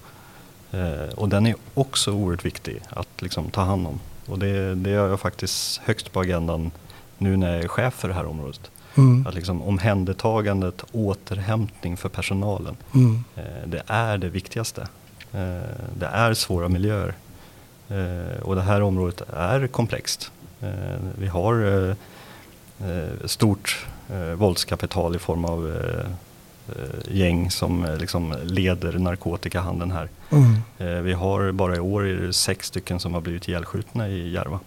Eh, och den är också oerhört viktig att liksom, ta hand om. Och det, det har jag faktiskt högst på agendan nu när jag är chef för det här området. Mm. Att liksom, omhändertagandet, återhämtning för personalen. Mm. Eh, det är det viktigaste. Det är svåra miljöer. Och det här området är komplext. Vi har stort våldskapital i form av gäng som eh, liksom leder narkotikahandeln här. Mm. Eh, vi har bara i år är sex stycken som har blivit ihjälskjutna i Järva.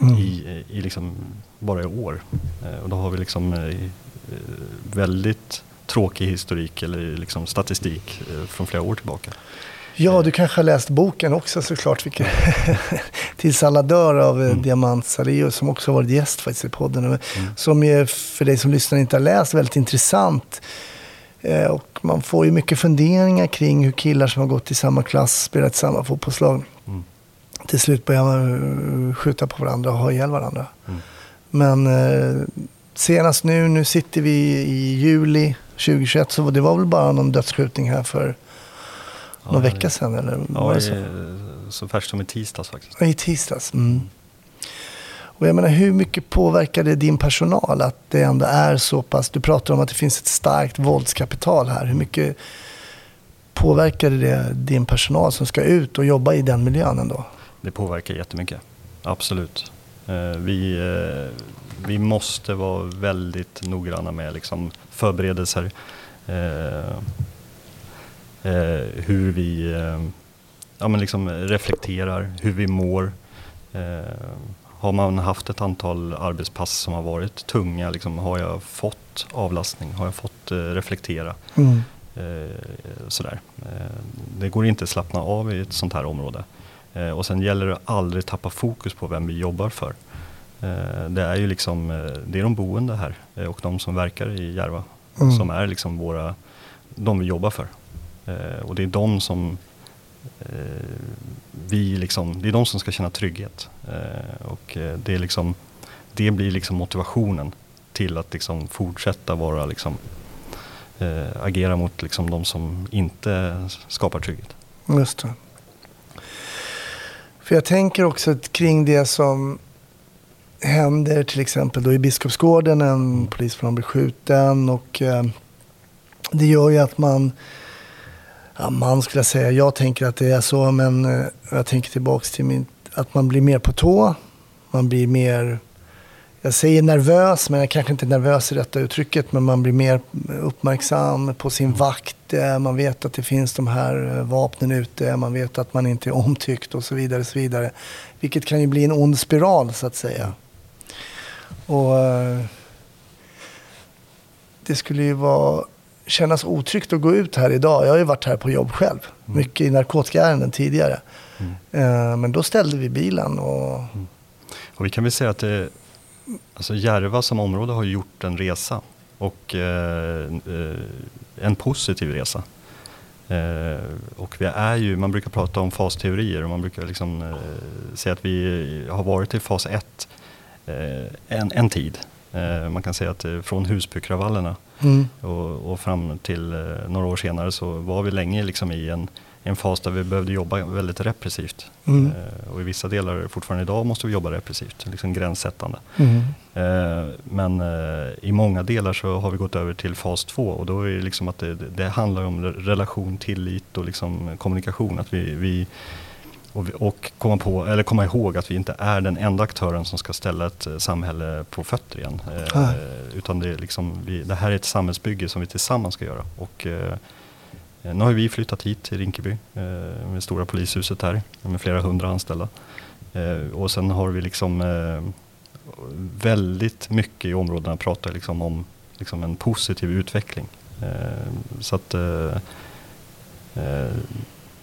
Mm. I, i liksom, bara i år. Eh, och då har vi liksom eh, eh, väldigt tråkig historik eller liksom statistik eh, från flera år tillbaka. Ja, du kanske har läst boken också såklart. Vilket <laughs> Tills alla dör av mm. Diamant Salius som också har varit gäst faktiskt i podden. Mm. Som är, för dig som lyssnar inte har läst, väldigt intressant. Eh, och man får ju mycket funderingar kring hur killar som har gått i samma klass, spelat i samma fotbollslag, mm. till slut börjar skjuta på varandra och ha ihjäl varandra. Mm. Men eh, senast nu, nu sitter vi i juli 2021, så det var väl bara någon dödsskjutning här för ja, någon vecka sedan? Eller ja, var det så? så färskt som i tisdags faktiskt. I tisdags. Mm. Och jag menar, hur mycket påverkar det din personal att det ändå är så pass... Du pratar om att det finns ett starkt våldskapital här. Hur mycket påverkar det din personal som ska ut och jobba i den miljön ändå? Det påverkar jättemycket. Absolut. Eh, vi, eh, vi måste vara väldigt noggranna med liksom förberedelser. Eh, hur vi ja, men liksom reflekterar, hur vi mår. Har man haft ett antal arbetspass som har varit tunga, liksom, har jag fått avlastning? Har jag fått reflektera? Mm. sådär. det går inte att slappna av i ett sånt här område. och sen gäller det att aldrig tappa fokus på vem vi jobbar för. Eh, det är ju liksom, eh, det är de boende här eh, och de som verkar i Järva mm. som är liksom våra, de vi jobbar för. Och det är de som Eh, vi liksom, det är de som ska känna trygghet. Eh, och eh, det, är liksom, det blir liksom motivationen till att liksom fortsätta vara liksom, agera mot liksom de som inte skapar trygghet. Just det. För jag tänker också kring det som händer till exempel då i Biskopsgården en mm. polisman blir skjuten och eh, det gör ju att man, ja, man skulle jag säga, jag tänker att det är så men eh, jag tänker tillbaks till min, att man blir mer på tå, man blir mer jag säger nervös, men jag kanske inte är nervös i detta uttrycket, men man blir mer uppmärksam på sin vakt. Eh, man vet att det finns de här eh, vapnen ute, man vet att man inte är omtyckt och så vidare. så vidare. Vilket kan ju bli en ond spiral så att säga. Och det skulle ju vara, kännas otryggt att gå ut här idag. Jag har ju varit här på jobb själv. Mm. Mycket i narkotikaärenden tidigare. Mm. Eh, men då ställde vi bilen och... Mm. Och vi kan väl säga att det, alltså Järva som område har gjort en resa. Och eh, eh, en positiv resa. Eh, och vi är ju, man brukar prata om fasteorier och man brukar liksom, eh, säga att vi har varit i fas 1 Eh, en, en tid. Eh, man kan säga att eh, från Husbykravallerna mm. och, och, fram till några år senare så var vi länge liksom i en, en fas där vi behövde jobba väldigt repressivt. Mm. och i vissa delar, fortfarande idag, måste vi jobba repressivt, liksom gränssättande. Mm. men i många delar så har vi gått över till fas 2 och då är det liksom att det, det handlar om relation, tillit och liksom kommunikation. Att vi, vi och, och, komma, på, eller komma ihåg att vi inte är den enda aktören som ska ställa ett eh, samhälle på fötter igen. Eh, utan det, liksom, vi, det här är ett samhällsbygge som vi tillsammans ska göra. Och, eh, nu har vi flyttat hit till Rinkeby eh, med stora polishuset här med flera hundra anställda. Eh, och sen har vi liksom eh, väldigt mycket i områdena pratar liksom om liksom en positiv utveckling. så att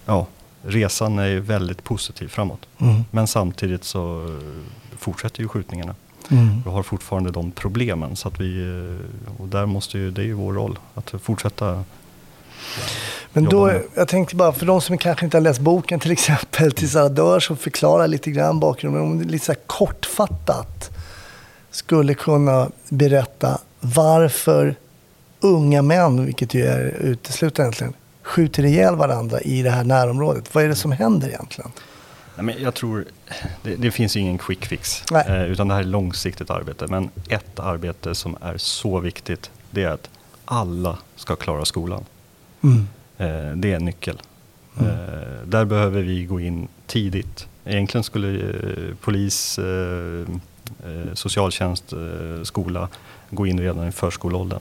ja, resan är väldigt positiv framåt. Mm. Men samtidigt så fortsätter ju skjutningarna. Mm. Vi har fortfarande de problemen. Så att vi, och där måste ju, det är ju vår roll att fortsätta men då, jag tänkte bara, för de som kanske inte har läst boken till <laughs> exempel, Tills alla dör, som förklarar lite grann bakgrunden. Om det lite så kortfattat skulle kunna berätta varför unga män, vilket ju är uteslutet egentligen, skjuter ihjäl varandra i det här närområdet. Vad är det som händer egentligen? Nej, men jag tror, det, det finns ingen quick fix, eh, utan det här är långsiktigt arbete. Men ett arbete som är så viktigt, det är att alla ska klara skolan. Mm. Eh, det är en nyckel. Mm. Eh, där behöver vi gå in tidigt. Egentligen skulle eh, polis, socialtjänst, skola gå in redan i förskoleåldern.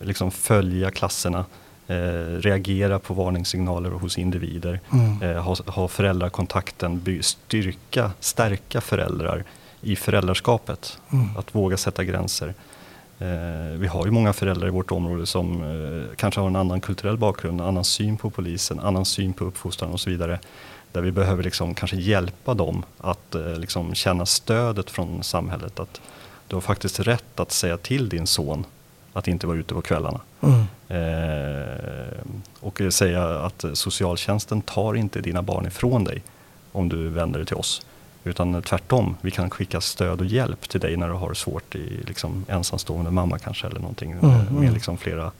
Liksom följa klasserna eh, reagera på varningssignaler hos individer, mm. eh, ha, ha föräldrakontakten, by, styrka, stärka föräldrar i föräldraskapet. Mm. Att våga sätta gränser. Eh, vi har ju många föräldrar i vårt område som eh, kanske har en annan kulturell bakgrund, en annan syn på polisen, annan syn på uppfostran och så vidare. Där vi behöver liksom kanske hjälpa dem att eh, liksom känna stödet från samhället. Att du har faktiskt rätt att säga till din son att inte vara ute på kvällarna. Mm. Eh, och säga att socialtjänsten tar inte dina barn ifrån dig om du vänder dig till oss. Utan tvärtom, vi kan skicka stöd och hjälp till dig när du har svårt i liksom, ensamstående mamma kanske eller någonting Mm, med, mm. med liksom flera,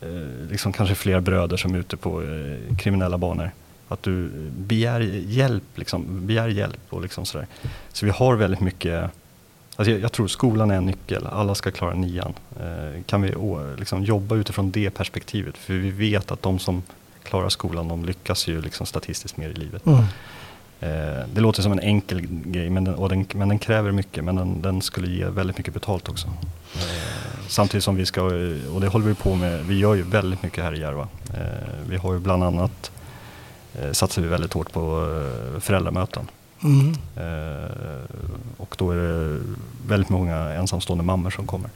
eh, liksom kanske fler bröder som är ute på eh, kriminella banor. Att du begär hjälp, liksom, begär hjälp och liksom sådär. Så vi har väldigt mycket Alltså jag, jag tror skolan är en nyckel, alla ska klara nian. Eh, kan vi å, liksom jobba utifrån det perspektivet? För vi vet att de som klarar skolan, de lyckas ju liksom statistiskt mer i livet. Mm. Eh, det låter som en enkel grej, men den, den, men den kräver mycket. Men den, den skulle ge väldigt mycket betalt också. Eh, samtidigt som vi ska, och det håller vi på med, vi gör ju väldigt mycket här i Järva. Eh, vi har ju bland annat, eh, satsar vi väldigt hårt på eh, föräldramöten. Mm. Och då är det väldigt många ensamstående mammor som kommer.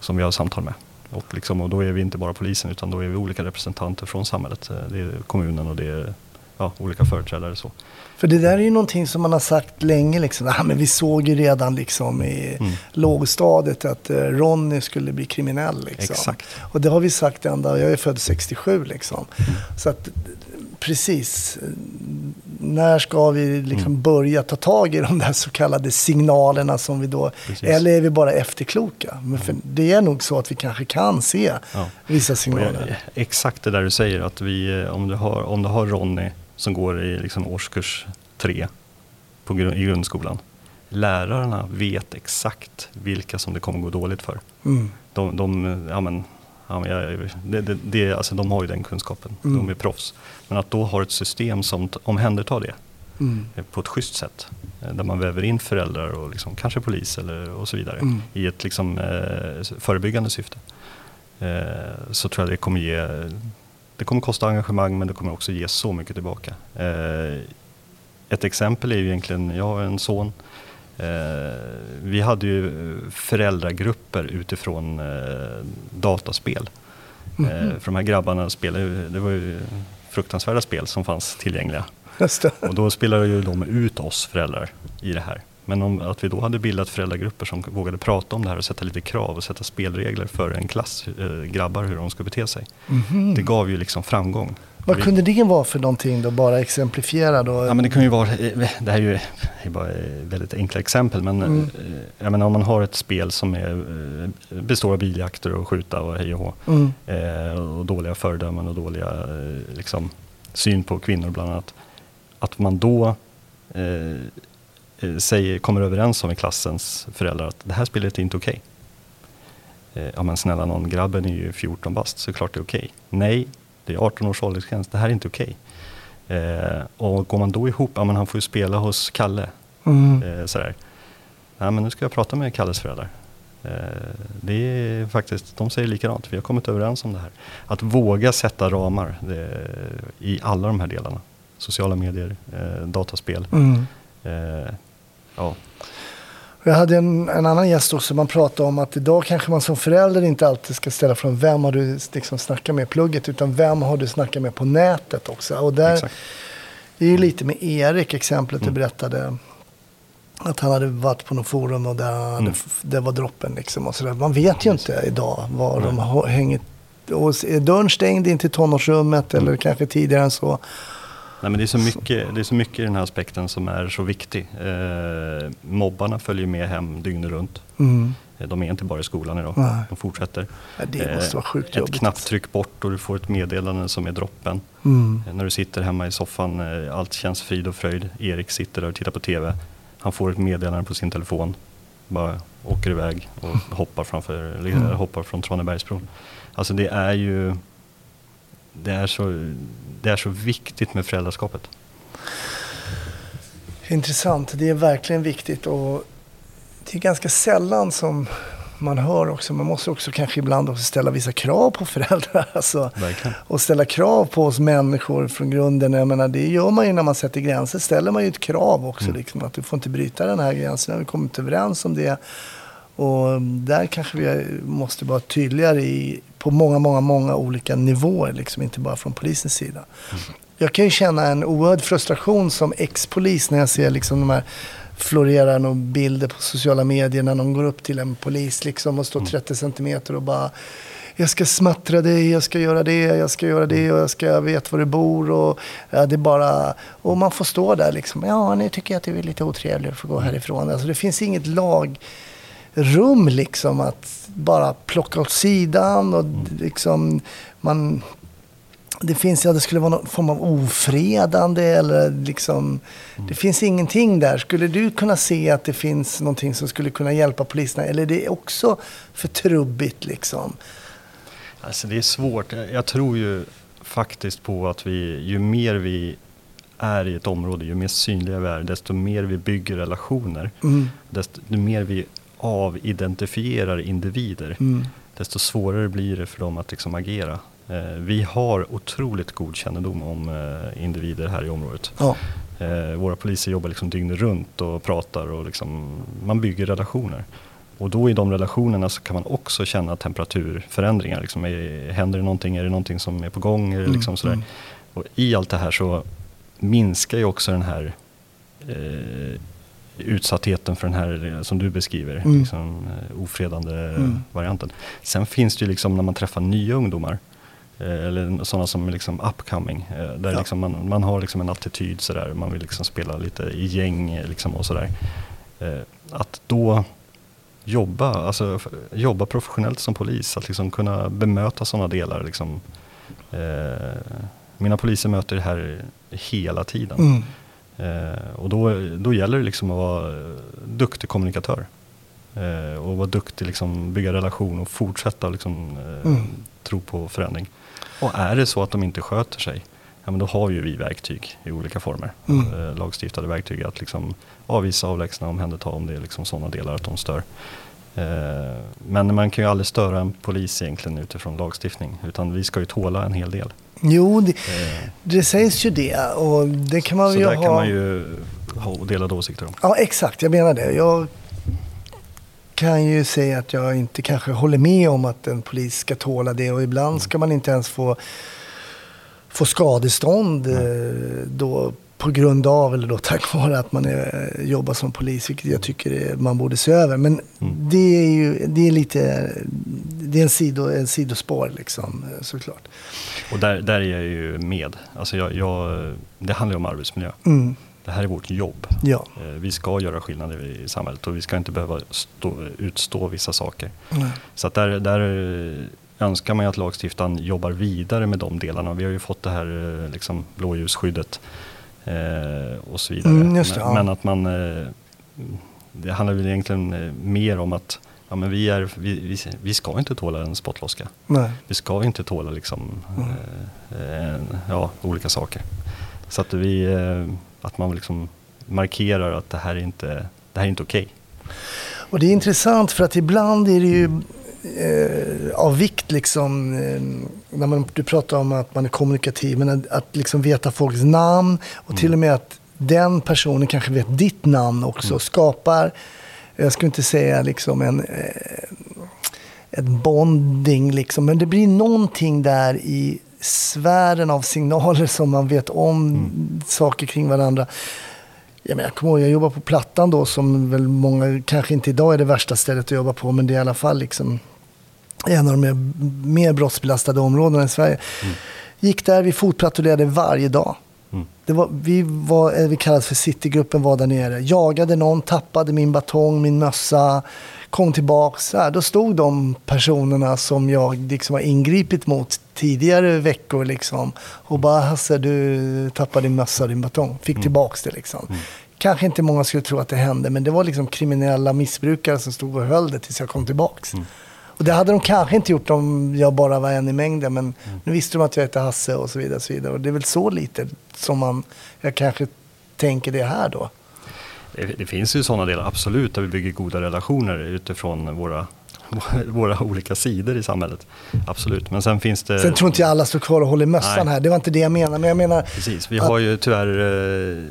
Som vi har samtal med. Och, liksom, och då är vi inte bara polisen utan då är vi olika representanter från samhället. Eh, Det är kommunen och det är ja, olika företrädare. Så. För det där är ju någonting som man har sagt länge. Liksom. Ah, men vi såg ju redan liksom i Mm. lågstadiet att eh, Ronny skulle bli kriminell. Liksom. Exakt. Och det har vi sagt ända, jag är född 67 liksom. Så att precis, när ska vi liksom Mm. börja ta tag i de där så kallade signalerna som vi då, Precis. Mm. eller är vi bara efterkloka? Men för det är nog så att vi kanske kan se Ja. vissa Och jag, signaler. exakt det där du säger, att vi, eh, om, du har, om du har Ronny som går i liksom årskurs tre på, grund- i grundskolan. Lärarna vet exakt vilka som det kommer gå dåligt för. Mm. De, de, ja, men, ja, men jag, det, det, det, alltså, de har ju den kunskapen, Mm. de är proffs. Men att då ha ett system som omhändertar det Mm. eh, på ett schysst sätt. eh, Där man väver in föräldrar och liksom, kanske polis eller, och så vidare Mm. i ett liksom, eh, förebyggande syfte. Eh, så tror jag det kommer ge, det kommer kosta engagemang men det kommer också ge så mycket tillbaka. Eh, ett exempel är ju egentligen, jag har en son. Eh, vi hade ju föräldragrupper utifrån eh, dataspel. Eh, för de här grabbarna spelade det var ju fruktansvärda spel som fanns tillgängliga. Och då spelade ju de ut oss föräldrar i det här. Men om, att vi då hade bildat föräldragrupper som vågade prata om det här och sätta lite krav och sätta spelregler för en klass, eh, grabbar, hur de ska bete sig. Mhm. Det gav ju liksom framgång. Vad Vi- kunde det vara för någonting då? Bara exemplifiera då? Ja men det kan ju vara, eh, det här är ju är bara eh, väldigt enkla exempel men Mm. eh, jag menar om man har ett spel som är, eh, består av biljakter och skjuta och hej och hå. Mm. eh, och dåliga föredömen och dåliga eh, liksom, syn på kvinnor bland annat. Att man då eh, eh, säger, kommer överens om i klassens föräldrar att det här spelet är inte okej. Eh, ja men snälla någon, grabben är ju 14 bast så klart det är okej. Nej, det är 18 års åldersgräns, det här är inte okej. Eh, och går man då ihop, ja men han får ju spela hos Kalle. Mm. Eh, sådär. Ja, men nu ska jag prata med Kalles föräldrar. Eh, det är faktiskt, de säger likadant, vi har kommit överens om det här. Att våga sätta ramar det, i alla de här delarna. Sociala medier, eh, dataspel. Mm. Eh, ja. Jag hade en, en annan gäst också, man pratade om att idag kanske man som förälder inte alltid ska ställa från vem har du liksom snackat med plugget, utan vem har du snackat med på nätet också. Och där Exakt. är ju lite med Erik, exemplet du Mm. berättade. Att han hade varit på något forum och där hade, Mm. det var droppen liksom. Och så. Man vet ju inte idag var de har hängt. Och är dörren stängd in till tonårsrummet eller Mm. kanske tidigare än så. Nej, men det, är så mycket, det är så mycket i den här aspekten som är så viktig. Eh, mobbarna följer med hem dygnet runt. Mm. Eh, De är inte bara i skolan idag, Nej. de fortsätter. Ja, det måste vara sjukt Ett jobbigt. knapptryck bort och du får ett meddelande som är droppen. Mm. Eh, När du sitter hemma i soffan, eh, allt känns frid och fröjd. Erik sitter där och tittar på TV. Han får ett meddelande på sin telefon. Bara åker iväg och <laughs> hoppar, framför, Mm. hoppar från Tranebergsbron. Alltså det är ju det är, så, det är så viktigt med föräldraskapet. Intressant, det är verkligen viktigt och det är ganska sällan som man hör också, man måste också kanske ibland också ställa vissa krav på föräldrar. <laughs> Alltså, Verkligen. och ställa krav på oss människor från grunden. Jag menar, det gör man ju när man sätter gränser. Ställer man ju ett krav också. Mm. Liksom, att du får inte bryta den här gränsen. Vi kommer inte överens om det. Och där kanske vi måste vara tydligare i, på många, många, många olika nivåer, liksom, inte bara från polisens sida. Jag kan ju känna en oerhörd frustration som ex-polis när jag ser liksom de här florerar nog bilder på sociala medier när någon går upp till en polis liksom och står 30 centimeter och bara jag ska smattra dig, jag ska göra det, jag ska göra det och jag ska veta var du bor. Och, ja, det bara, och man får stå där liksom. Ja, nu tycker jag att du är lite otrevlig och får gå härifrån. Alltså, det finns inget lagrum liksom att bara plocka åt sidan. Och liksom, man, det finns, ja det skulle vara någon form av ofredande eller liksom, det finns ingenting där. Skulle du kunna se att det finns någonting som skulle kunna hjälpa poliserna? Eller är det också för trubbigt liksom? Alltså det är svårt. Jag jag tror ju faktiskt på att vi, ju mer vi är i ett område, ju mer synliga vi är, desto mer vi bygger relationer, Mm. desto mer vi avidentifierar individer, Mm. desto svårare blir det för dem att liksom agera. Eh, vi har otroligt god kännedom om eh, individer här i området. Ja. Eh, våra poliser jobbar liksom dygnet runt och pratar och liksom, man bygger relationer. Och då i de relationerna så kan man också känna temperaturförändringar. Liksom, är, händer det någonting? Är det någonting som är på gång? Är det liksom sådär? mm. Och i allt det här så minskar ju också den här eh, utsattheten för den här eh, som du beskriver, Mm. liksom, eh, ofredande Mm. varianten. Sen finns det ju liksom när man träffar nya ungdomar eh, eller sådana som är liksom upcoming. Där Ja. liksom man, man har liksom en attityd sådär, man vill liksom spela lite i gäng liksom och sådär. Att då jobba, alltså, jobba professionellt som polis, att liksom kunna bemöta sådana delar. Liksom. Eh, mina poliser möter det här hela tiden. Mm. Eh, och då, då gäller det liksom att vara duktig kommunikatör. Eh, och vara duktig, liksom, bygga relation och fortsätta liksom, eh, Mm. tro på förändring. Och är det så att de inte sköter sig, ja, men då har ju vi verktyg i olika former. Mm. Lagstiftade verktyg att liksom avvisa, avlägsna, omhänderta om det är liksom sådana delar att de stör. Men man kan ju aldrig störa en polis egentligen utifrån lagstiftning. Utan vi ska ju tåla en hel del. Jo, det, Eh, det sägs ju det och det kan man så ju där ha. kan man ju ha delade åsikter om. Ja, exakt. Jag menar det. Jag kan ju säga att jag inte kanske håller med om att en polis ska tåla det och ibland ska man inte ens få, få skadestånd eh, då på grund av eller då tack vare att man är, jobbar som polis, vilket jag tycker är, man borde se över. Men Mm. det är ju det är lite, det är en, sido, en sidospår liksom eh, såklart. Och där, där är jag ju med. Alltså jag, jag, det handlar ju om arbetsmiljö. Mm, Det här är vårt jobb. ja. Eh, Vi ska göra skillnader i samhället och vi ska inte behöva stå, utstå vissa saker. Nej. Så att där, där eh, önskar man ju att lagstiftaren jobbar vidare med de delarna. Vi har ju fått det här liksom, blåljusskyddet eh, och så vidare. Mm, det, men, ja. men att man, eh, det handlar väl egentligen mer om att ja, men vi, är, vi, vi, vi ska inte tåla en spottloska. Nej. Vi ska inte tåla liksom, Mm. eh, en, ja, olika saker. Så att, vi, eh, att man liksom markerar att det här är inte, det här är inte okej. Och det är intressant för att ibland är det ju eh, av vikt liksom, eh, när man, du pratar om att man är kommunikativ, men att, att liksom veta folks namn och till och med att den personen kanske vet ditt namn också skapar, jag skulle inte säga liksom en, eh, ett bonding liksom, men det blir någonting där i sfären av signaler som man vet om saker kring varandra. Ja, men jag kommer ihåg, jag jobbade på Plattan då som väl många, kanske inte idag är det värsta stället att jobba på, men det är i alla fall liksom en av de mer, mer brottsbelastade områdena i Sverige. Gick där, vi fotpatrullerade varje dag. Mm. Det var, vi, var, eh, vi kallades för Citygruppen, var där nere. Jagade någon, tappade min batong, min mössa, kom tillbaks. Här, då stod de personerna som jag liksom har ingripit mot tidigare veckor liksom. Och bara, Hasse du tappade din mössa och din batong. Fick tillbaks det liksom. Kanske inte många skulle tro att det hände, men det var liksom kriminella missbrukare som stod och höll det tills jag kom tillbaks. Och det hade de kanske inte gjort om jag bara var en i mängden, men nu visste de att jag hette Hasse och så vidare. Och, så vidare. och det är väl så lite som man, jag kanske tänker det här då. Det, det finns ju sådana delar, absolut, där vi bygger goda relationer utifrån våra, <laughs> våra olika sidor i samhället. Absolut, men sen finns det... Sen tror inte jag alla står kvar och håller mössan Nej. här, det var inte det jag menade. Men jag menar, Precis, vi har ju tyvärr eh,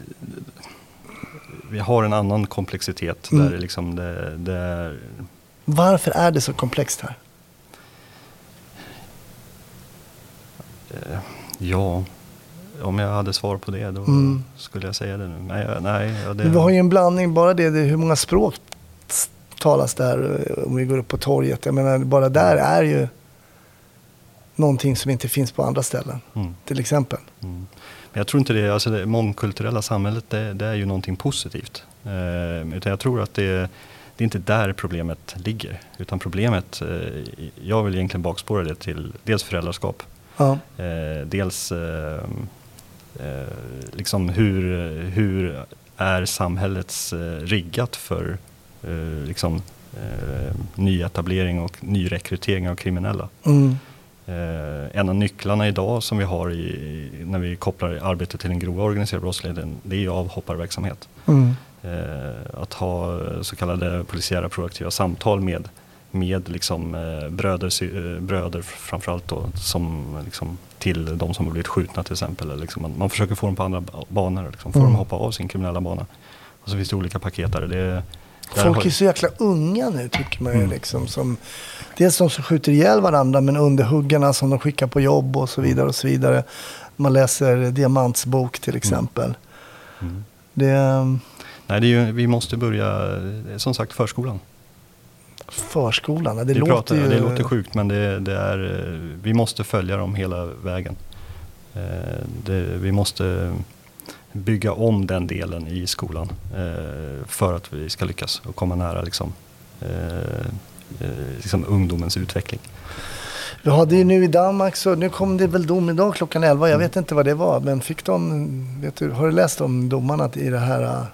vi har en annan komplexitet Mm. där liksom det, det är Varför är det så komplext här? Eh, ja, om jag hade svar på det då Mm. skulle jag säga det nu. Nej, jag- nej det, vi har ju en blandning, bara det, det hur många språk talas där eh, om vi går upp på torget. Jag menar, bara där är ju någonting som inte finns på andra ställen, Mm. till exempel. Mm. Men jag tror inte det, alltså det mångkulturella samhället det, det är ju någonting positivt. Eh, utan jag tror att det, det är inte där problemet ligger. Utan problemet, eh, jag vill egentligen bakspåra det till dels föräldraskap. Ja. Eh, dels eh, liksom hur, hur är samhällets riggat för liksom, nyetablering och nyrekrytering av kriminella. Mm. Eh, en av nycklarna idag som vi har i, när vi kopplar arbetet till den grova organiserade brottsligheten, det är ju avhopparverksamhet. Mm. Eh, att ha så kallade polisiära proaktiva samtal med, med liksom, eh, bröder, eh, bröder framförallt då, som, liksom, till de som har blivit skjutna till exempel. Liksom, man, man försöker få dem på andra ba- banor, liksom, få Mm. dem att hoppa av sin kriminella bana. Och så finns det olika paket där. Det, Folk är så jäkla unga nu tycker man ju. Mm. Liksom, som, dels de som skjuter ihjäl varandra men underhuggarna som de skickar på jobb och så vidare. och så vidare. Man läser Diamants bok till exempel. Mm. Det, Nej, ju, vi måste börja, eh, som sagt, förskolan. förskolan, det, låter pratar, ju... det låter sjukt men det, det är, eh, vi måste följa dem hela vägen. Eh, Det, vi måste bygga om den delen i skolan för att vi ska lyckas och komma nära liksom, liksom ungdomens utveckling. Vi hade ju nu i Danmark så, nu kom det väl dom idag klockan 11, jag Mm. vet inte vad det var, men fick de, vet du, har du läst om domarna i det här?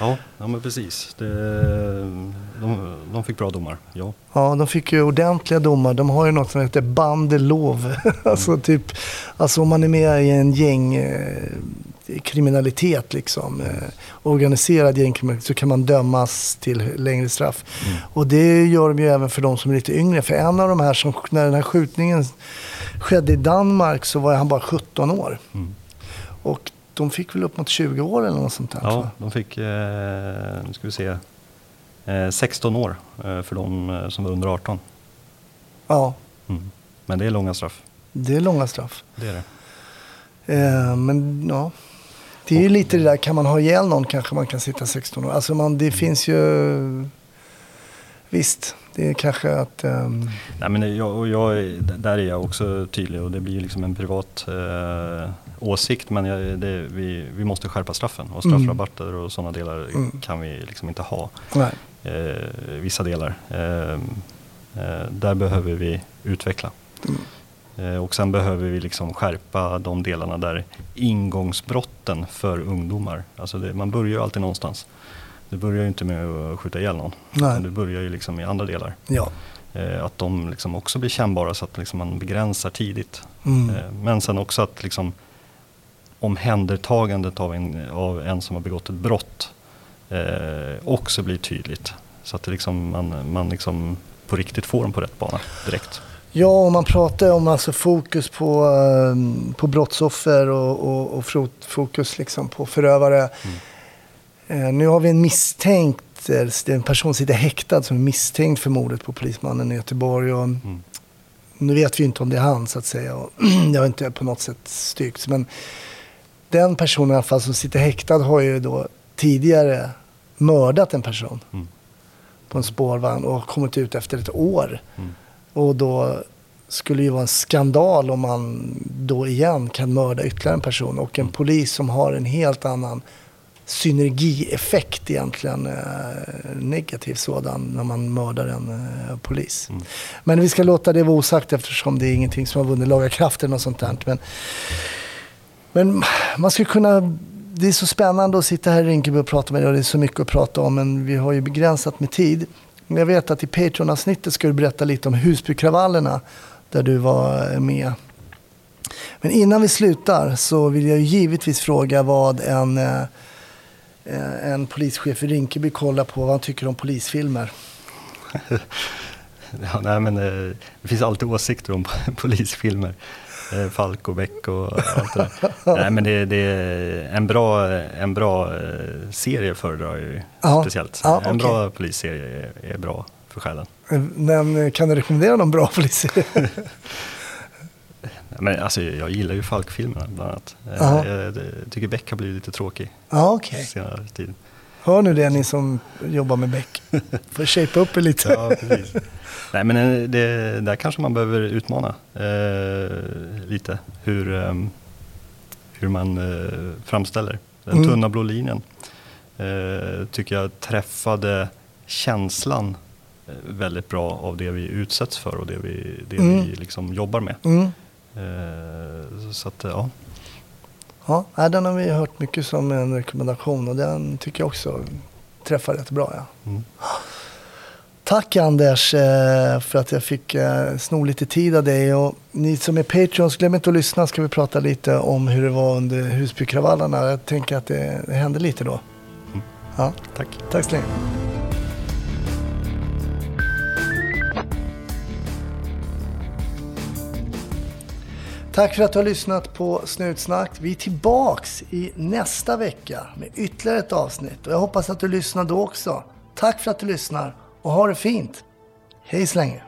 Ja, ja men precis. Det, de, de fick bra domar, ja. Ja, de fick ju ordentliga domar. De har ju något som heter bandelov. <laughs> alltså typ, alltså om man är med i en gäng eh, kriminalitet liksom, eh, organiserad gängkriminalitet så kan man dömas till längre straff. Mm. Och det gör de ju även för de som är lite yngre. För en av de här som, när den här skjutningen skedde i Danmark så var han bara 17 år. Mm. Och de fick väl upp mot 20 år eller något sånt där. Ja, de fick, eh, nu ska vi se, eh, 16 år eh, för de eh, som var under 18. ja, Mm. Men det är långa straff. det är långa straff. Det är det. Eh, men ja, det är ju lite det där, kan man ha ihjäl någon kanske man kan sitta 16 år. Alltså man, det finns ju, visst, det är kanske att, ehm, Nej, men jag, och jag, där är jag också tydlig och det blir liksom en privat eh, åsikt men jag, det, vi, vi måste skärpa straffen och straffrabatter och sådana delar Mm. kan vi liksom inte ha. Eh, vissa delar. Eh, eh, där behöver vi utveckla. Mm. Eh, och sen behöver vi liksom skärpa de delarna där ingångsbrotten för ungdomar. Alltså det, man börjar ju alltid någonstans. Det börjar ju inte med att skjuta ihjäl någon. Nej. Det börjar ju liksom i andra delar. Ja. Eh, att de liksom också blir kännbara så att liksom man begränsar tidigt. Mm. Eh, men sen också att liksom omhändertagandet av en, av en som har begått ett brott eh, också blir tydligt. Så att liksom, man, man liksom på riktigt får dem på rätt bana direkt. Ja, och man pratar om alltså fokus på, ehm, på brottsoffer och, och, och fokus liksom på förövare. Eh, nu har vi en misstänkt, det är en person som sitter häktad som är misstänkt för mordet på polismannen i Göteborg. Och Mm. Nu vet vi inte om det är han så att säga. Och <clears throat> det har inte på något sätt styrkts. Men den personen i alla fall som sitter häktad har ju då tidigare mördat en person Mm. på en spårvagn och kommit ut efter ett år. Mm. Och då skulle ju vara en skandal om man då igen kan mörda ytterligare en person. Och en Mm. polis som har en helt annan synergieffekt egentligen, eh, negativ sådan, när man mördar en eh, polis. Mm. Men vi ska låta det vara osagt eftersom det är ingenting som har vunnit laga kraft eller något sånt där. Men, men man skulle kunna, det är så spännande att sitta här i Rinkeby och prata med dig och det är så mycket att prata om men vi har ju begränsat med tid. Men jag vet att i Patreon-avsnittet ska du berätta lite om Husbykravallerna där du var med. Men innan vi slutar så vill jag givetvis fråga vad en, eh, en polischef i Rinkeby kollar på, vad han tycker om polisfilmer. <laughs> Ja, nej, men, eh, det finns alltid åsikter om <laughs> polisfilmer. Eh, Falk och Beck och allt det där. nej, men det, det är en bra, en bra eh, serie föredrar jag ju Ja. speciellt. Ja, En okej. bra polisserie är, är bra för själen. Men eh, kan du rekommendera någon bra polisserie? <laughs> Men alltså, jag gillar ju Falk-filmerna bland annat. Ja. Jag, tycker Beck har blivit lite tråkig ja, okej. senare tid. Hör nu det ni som jobbar med Beck. Får shapea upp er lite. <laughs> Ja, precis. Nej, men eh, det, där kanske man behöver utmana eh, lite hur, ehm, hur man eh, framställer. Den Mm. tunna blå linjen eh, tycker jag träffade känslan eh, väldigt bra av det vi utsätts för och det vi, det Mm. vi liksom jobbar med. Mm. Eh, så att, ja. Ja, den har vi hört mycket som en rekommendation och den tycker jag också träffar rätt bra. Ja. Mm. Tack Anders eh, för att jag fick eh, sno lite tid av dig. Och ni som är Patreons, glöm inte att lyssna ska vi prata lite om hur det var under Husbykravallerna. Jag tänker att det, det hände lite då. Mm. Ja, Tack. tack så länge. Tack för att du har lyssnat på Snutsnack. Vi är tillbaks i nästa vecka med ytterligare ett avsnitt. Och jag hoppas att du lyssnar då också. Tack för att du lyssnar och ha det fint. Hej så länge.